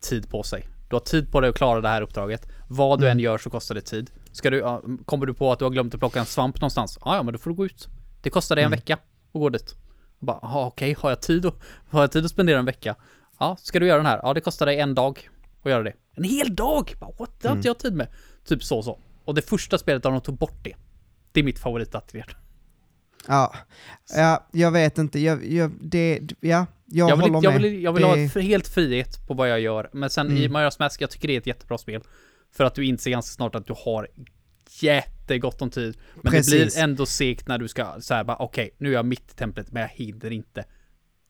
S2: tid på sig. Du har tid på dig att klara det här uppdraget. Vad du
S1: Mm.
S2: än gör så kostar det tid. Ska du, kommer du på att du har glömt att plocka en svamp någonstans? Ja, ja, men då får du gå ut. Det kostar dig en
S1: Mm.
S2: vecka att gå dit. Och bara, "Jaha, okej, har jag tid att, har jag tid att spendera en vecka? Ja, ska du göra den här? Ja, det kostar dig en dag att göra det. En hel dag! Bara, What? Det har
S1: Mm.
S2: inte jag tid med. Typ så så. Och det första spelet där de tog bort det. Det är mitt favoritatelier.
S1: Ja. ja, jag vet inte. Jag, jag, det, ja, jag,
S2: Jag vill,
S1: håller
S2: jag
S1: med.
S2: vill, jag vill
S1: det,
S2: ha helt frihet på vad jag gör. Men sen i
S1: Mm.
S2: Majora's Mask, jag tycker det är ett jättebra spel. För att du inser ganska snart att du har jättegott om tid. Men
S1: Precis.
S2: det blir ändå segt när du ska säga bara okej, nu är jag mitt i templet men jag hinner inte.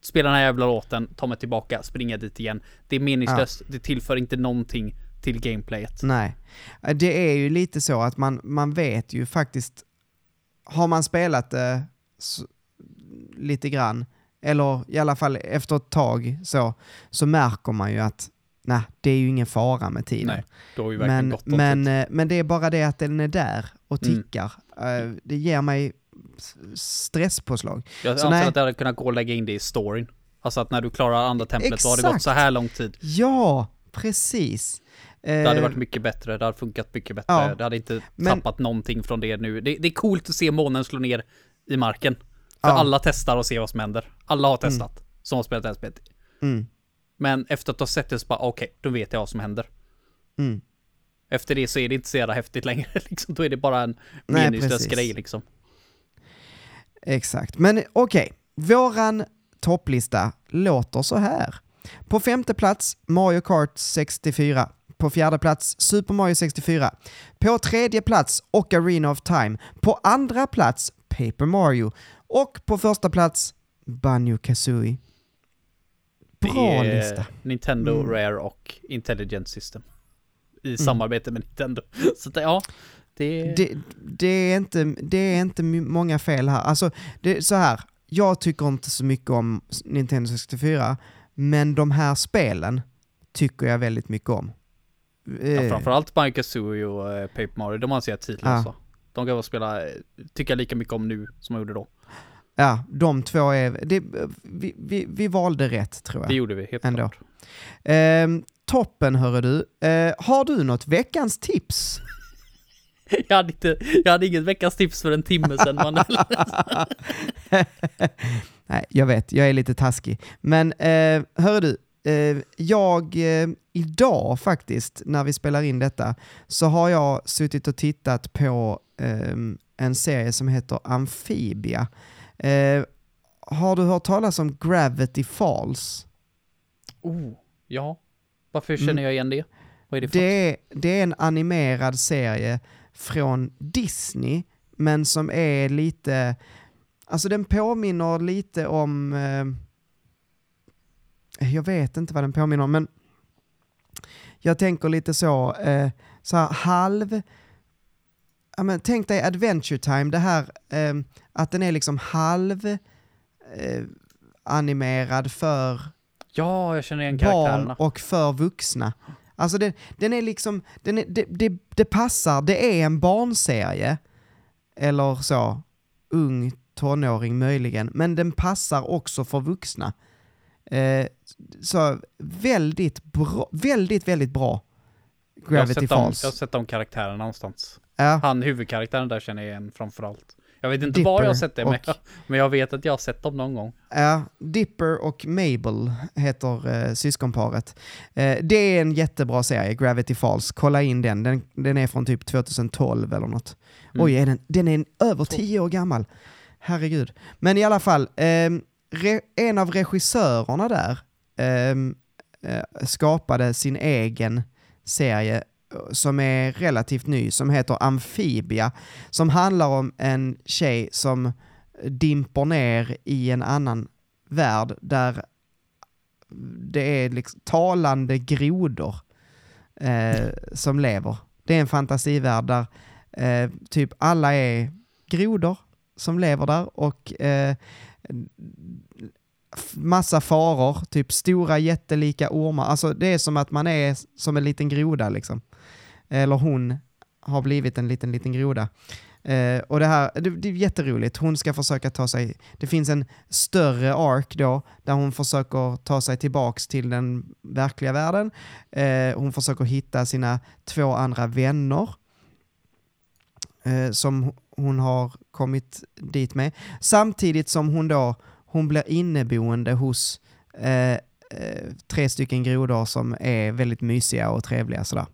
S2: Spela den här jävla låten, ta mig tillbaka, springa dit igen. Det är meningslöst, det tillför inte någonting till gameplayet.
S1: Nej. Eh, Det är ju lite så att man, man vet ju faktiskt, har man spelat det s- lite grann, eller i alla fall efter ett tag så, så märker man ju att nej, det är ju ingen fara med tiden.
S2: Nej, då har vi verkligen
S1: Men,
S2: gott om
S1: men,
S2: tid.
S1: eh, men det är bara det att den är där och
S2: Mm.
S1: tickar. Eh, Det ger mig stresspåslag.
S2: Jag
S1: så
S2: anser
S1: nej.
S2: att jag hade kunnat gå och lägga in det i storyn. Alltså att när du klarar andra templet, då har det gått
S1: Exakt.
S2: så här lång tid.
S1: Ja, precis.
S2: Det hade
S1: Eh,
S2: varit mycket bättre, det hade funkat mycket bättre.
S1: Ja.
S2: Det hade inte
S1: Men-
S2: tappat någonting från det nu. Det, det är coolt att se månen slå ner i marken. För
S1: Ja.
S2: alla testar och ser vad som händer. Alla har testat, som har spelat det här spelet.
S1: mm,
S2: Men efter att ha sett det så bara, okej, då vet jag vad som händer.
S1: mm.
S2: Efter det så är det inte så jävla häftigt längre <laughs> liksom. Då är det bara en meningslös grej liksom.
S1: Exakt. Men okej, våran topplista låter så här. På femte plats Mario Kart 64. På fjärde plats Super Mario 64. På tredje plats Ocarina of Time. På andra plats Paper Mario. Och på första plats Banjo Kazooie. Bra
S2: det är
S1: lista.
S2: Nintendo,
S1: Mm.
S2: Rare och Intelligent System. I samarbete med Nintendo. <laughs> Så det, ja, det...
S1: Det, det, är inte, det är inte många fel här. Alltså, det så här. Jag tycker inte så mycket om Nintendo 64, men de här spelen tycker jag väldigt mycket om.
S2: Ja,
S1: Eh,
S2: framförallt Banjo Kazooie och eh, Paper Mario, de anser jag tidlösa.
S1: Ja.
S2: De kan vara spela, eh, tycker jag lika mycket om nu som jag gjorde då.
S1: Ja, de två är... Det, vi, vi, vi valde rätt tror
S2: Det
S1: jag.
S2: gjorde vi helt
S1: Ändå.
S2: klart.
S1: Ehm, toppen hörru du. Eh, har du något veckans tips? <laughs>
S2: Jag hade, inte, jag hade inget veckans tips för en timme sedan Manuel. <laughs>
S1: Nej, jag vet, jag är lite taskig. Men eh, hörru du, eh, jag eh, idag faktiskt, när vi spelar in detta, så har jag suttit och tittat på eh, en serie som heter Amphibia. Eh, har du hört talas om Gravity Falls?
S2: Oh, ja. Varför känner
S1: Mm.
S2: jag igen det? Vad är det för
S1: Det är, det är en animerad serie från Disney, men som är lite... Alltså den påminner lite om... Eh, jag vet inte vad den påminner om, men jag tänker lite så, eh, så här halv... Ja, men tänk dig Adventure Time, det här eh, att den är liksom halv eh, animerad för
S2: Ja, jag känner igen
S1: barn och för vuxna. Alltså den, den är liksom, den är, det, det, det passar, det är en barnserie, eller så, ung tonåring möjligen, men den passar också för vuxna. Eh, så väldigt bra, väldigt, väldigt bra.
S2: Jag
S1: Gravity
S2: dem,
S1: Falls.
S2: jag har sett de karaktärerna någonstans.
S1: Ja,
S2: Han huvudkaraktären där känner jag igen framförallt. Jag vet inte var jag har
S1: Dipper
S2: sett det, men
S1: och-
S2: jag, men jag vet att jag har sett dem någon gång.
S1: Ja, Dipper och Mabel heter eh, syskonparet. Eh, det är en jättebra serie, Gravity Falls. Kolla in den. Den, den är från typ 2012 eller något.
S2: Mm.
S1: Oj, är den, den är en, över tio år gammal. Herregud. Men i alla fall, ehm, re, en av regissörerna där ehm, eh, skapade sin egen serie eh, som är relativt ny, som heter Amphibia, som handlar om en tjej som dimper ner i en annan värld där det är liksom talande grodor eh, som lever. Det är en fantasivärld där eh, typ alla är grodor som lever där och eh, massa faror, typ stora jättelika ormar. Alltså det är som att man är som en liten groda liksom. Eller hon har blivit en liten, liten groda. Eh, och det här, det, det är jätteroligt. Hon ska försöka ta sig, det finns en större ark då, där hon försöker ta sig tillbaks till den verkliga världen. Eh, hon försöker hitta sina två andra vänner eh, som hon har kommit dit med. Samtidigt som hon då, hon blir inneboende hos eh, eh, tre stycken grodor som är väldigt mysiga och trevliga sådär.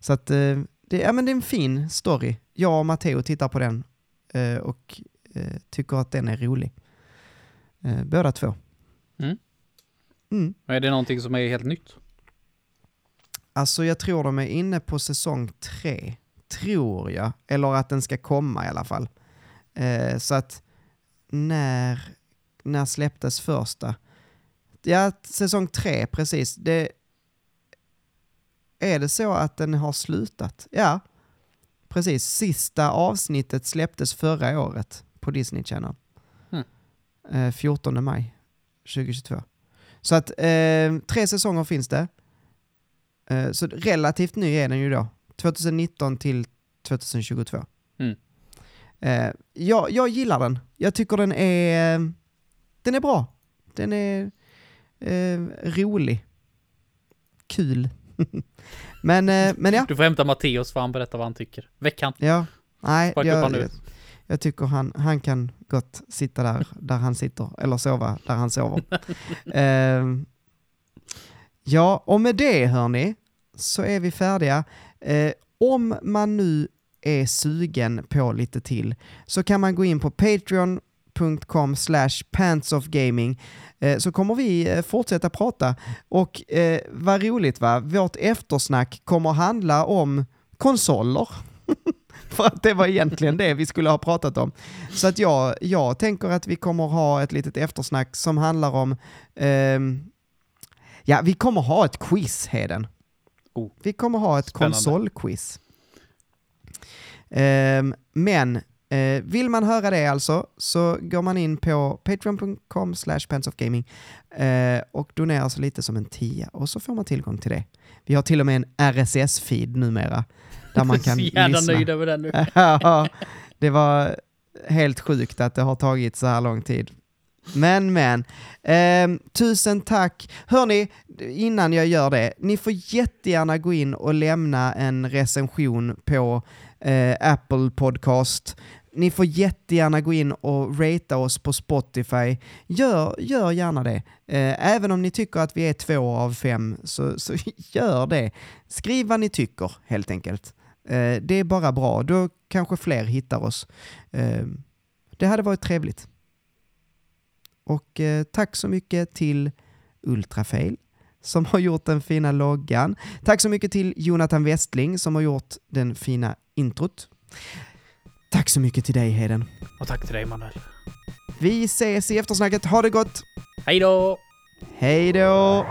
S1: Så att eh, det, ja, men det är en fin story. Jag och Matteo tittar på den eh, och eh, tycker att den är rolig. Eh, båda två.
S2: Mm.
S1: Mm.
S2: Är det någonting som är helt nytt?
S1: Alltså jag tror de är inne på säsong tre tror jag. Eller att den ska komma i alla fall. Eh, så att när, när släpptes första? Ja, säsong tre, precis. Det, är det så att den har slutat? Ja, precis. Sista avsnittet släpptes förra året på Disney Channel.
S2: Mm.
S1: Eh, 14 maj 2022. Så att eh, tre säsonger finns det. Eh, så relativt ny är den ju då. 2019 till 2022.
S2: Mm.
S1: Eh, jag, jag gillar den. Jag tycker den är, den är bra. Den är eh, rolig. Kul. <laughs> men, eh, men ja.
S2: Du får hämta Matteus för han berättar vad han tycker. Väck han.
S1: ja. Nej, jag, jag, jag tycker han, han kan gott sitta där, där han sitter, eller sova där han sover. <laughs> Ehm, ja, och med det hörni, så är vi färdiga. Eh, om man nu är sugen på lite till så kan man gå in på patreon.com pantsofgaming eh, så kommer vi eh, fortsätta prata. Och eh, vad roligt va, vårt eftersnack kommer handla om konsoler. <laughs> För att det var egentligen det vi skulle ha pratat om. Så att jag, jag tänker att vi kommer ha ett litet eftersnack som handlar om... ehm, ja, vi kommer ha ett quiz, Heden.
S2: Oh.
S1: Vi kommer ha ett konsolquiz. Ehm, men eh, vill man höra det alltså så går man in på patreon.com slash pantsofgaming eh, och donerar så lite som en tia och så får man tillgång till det. Vi har till och med en RSS-feed numera där man <laughs> kan
S2: Så jävla nöjd över den nu. <laughs>
S1: Det var helt sjukt att det har tagit så här lång tid. Men, men. Ehm, tusen tack. Hörni, innan jag gör det, ni får jättegärna gå in och lämna en recension på eh, Apple Podcast. Ni får jättegärna gå in och ratea oss på Spotify. Gör, gör gärna det. Eh, även om ni tycker att vi är två av fem, så, så <laughs> gör det. Skriv vad ni tycker, helt enkelt. Eh, det är bara bra, då kanske fler hittar oss. Eh, det hade varit trevligt. Och eh, tack så mycket till Ultrafail som har gjort den fina loggan. Tack så mycket till Jonathan Westling som har gjort den fina introt. Tack så mycket till dig Heden.
S2: Och tack till dig Manuel.
S1: Vi ses i eftersnacket. Ha det gott!
S2: Hej då!
S1: Hej då!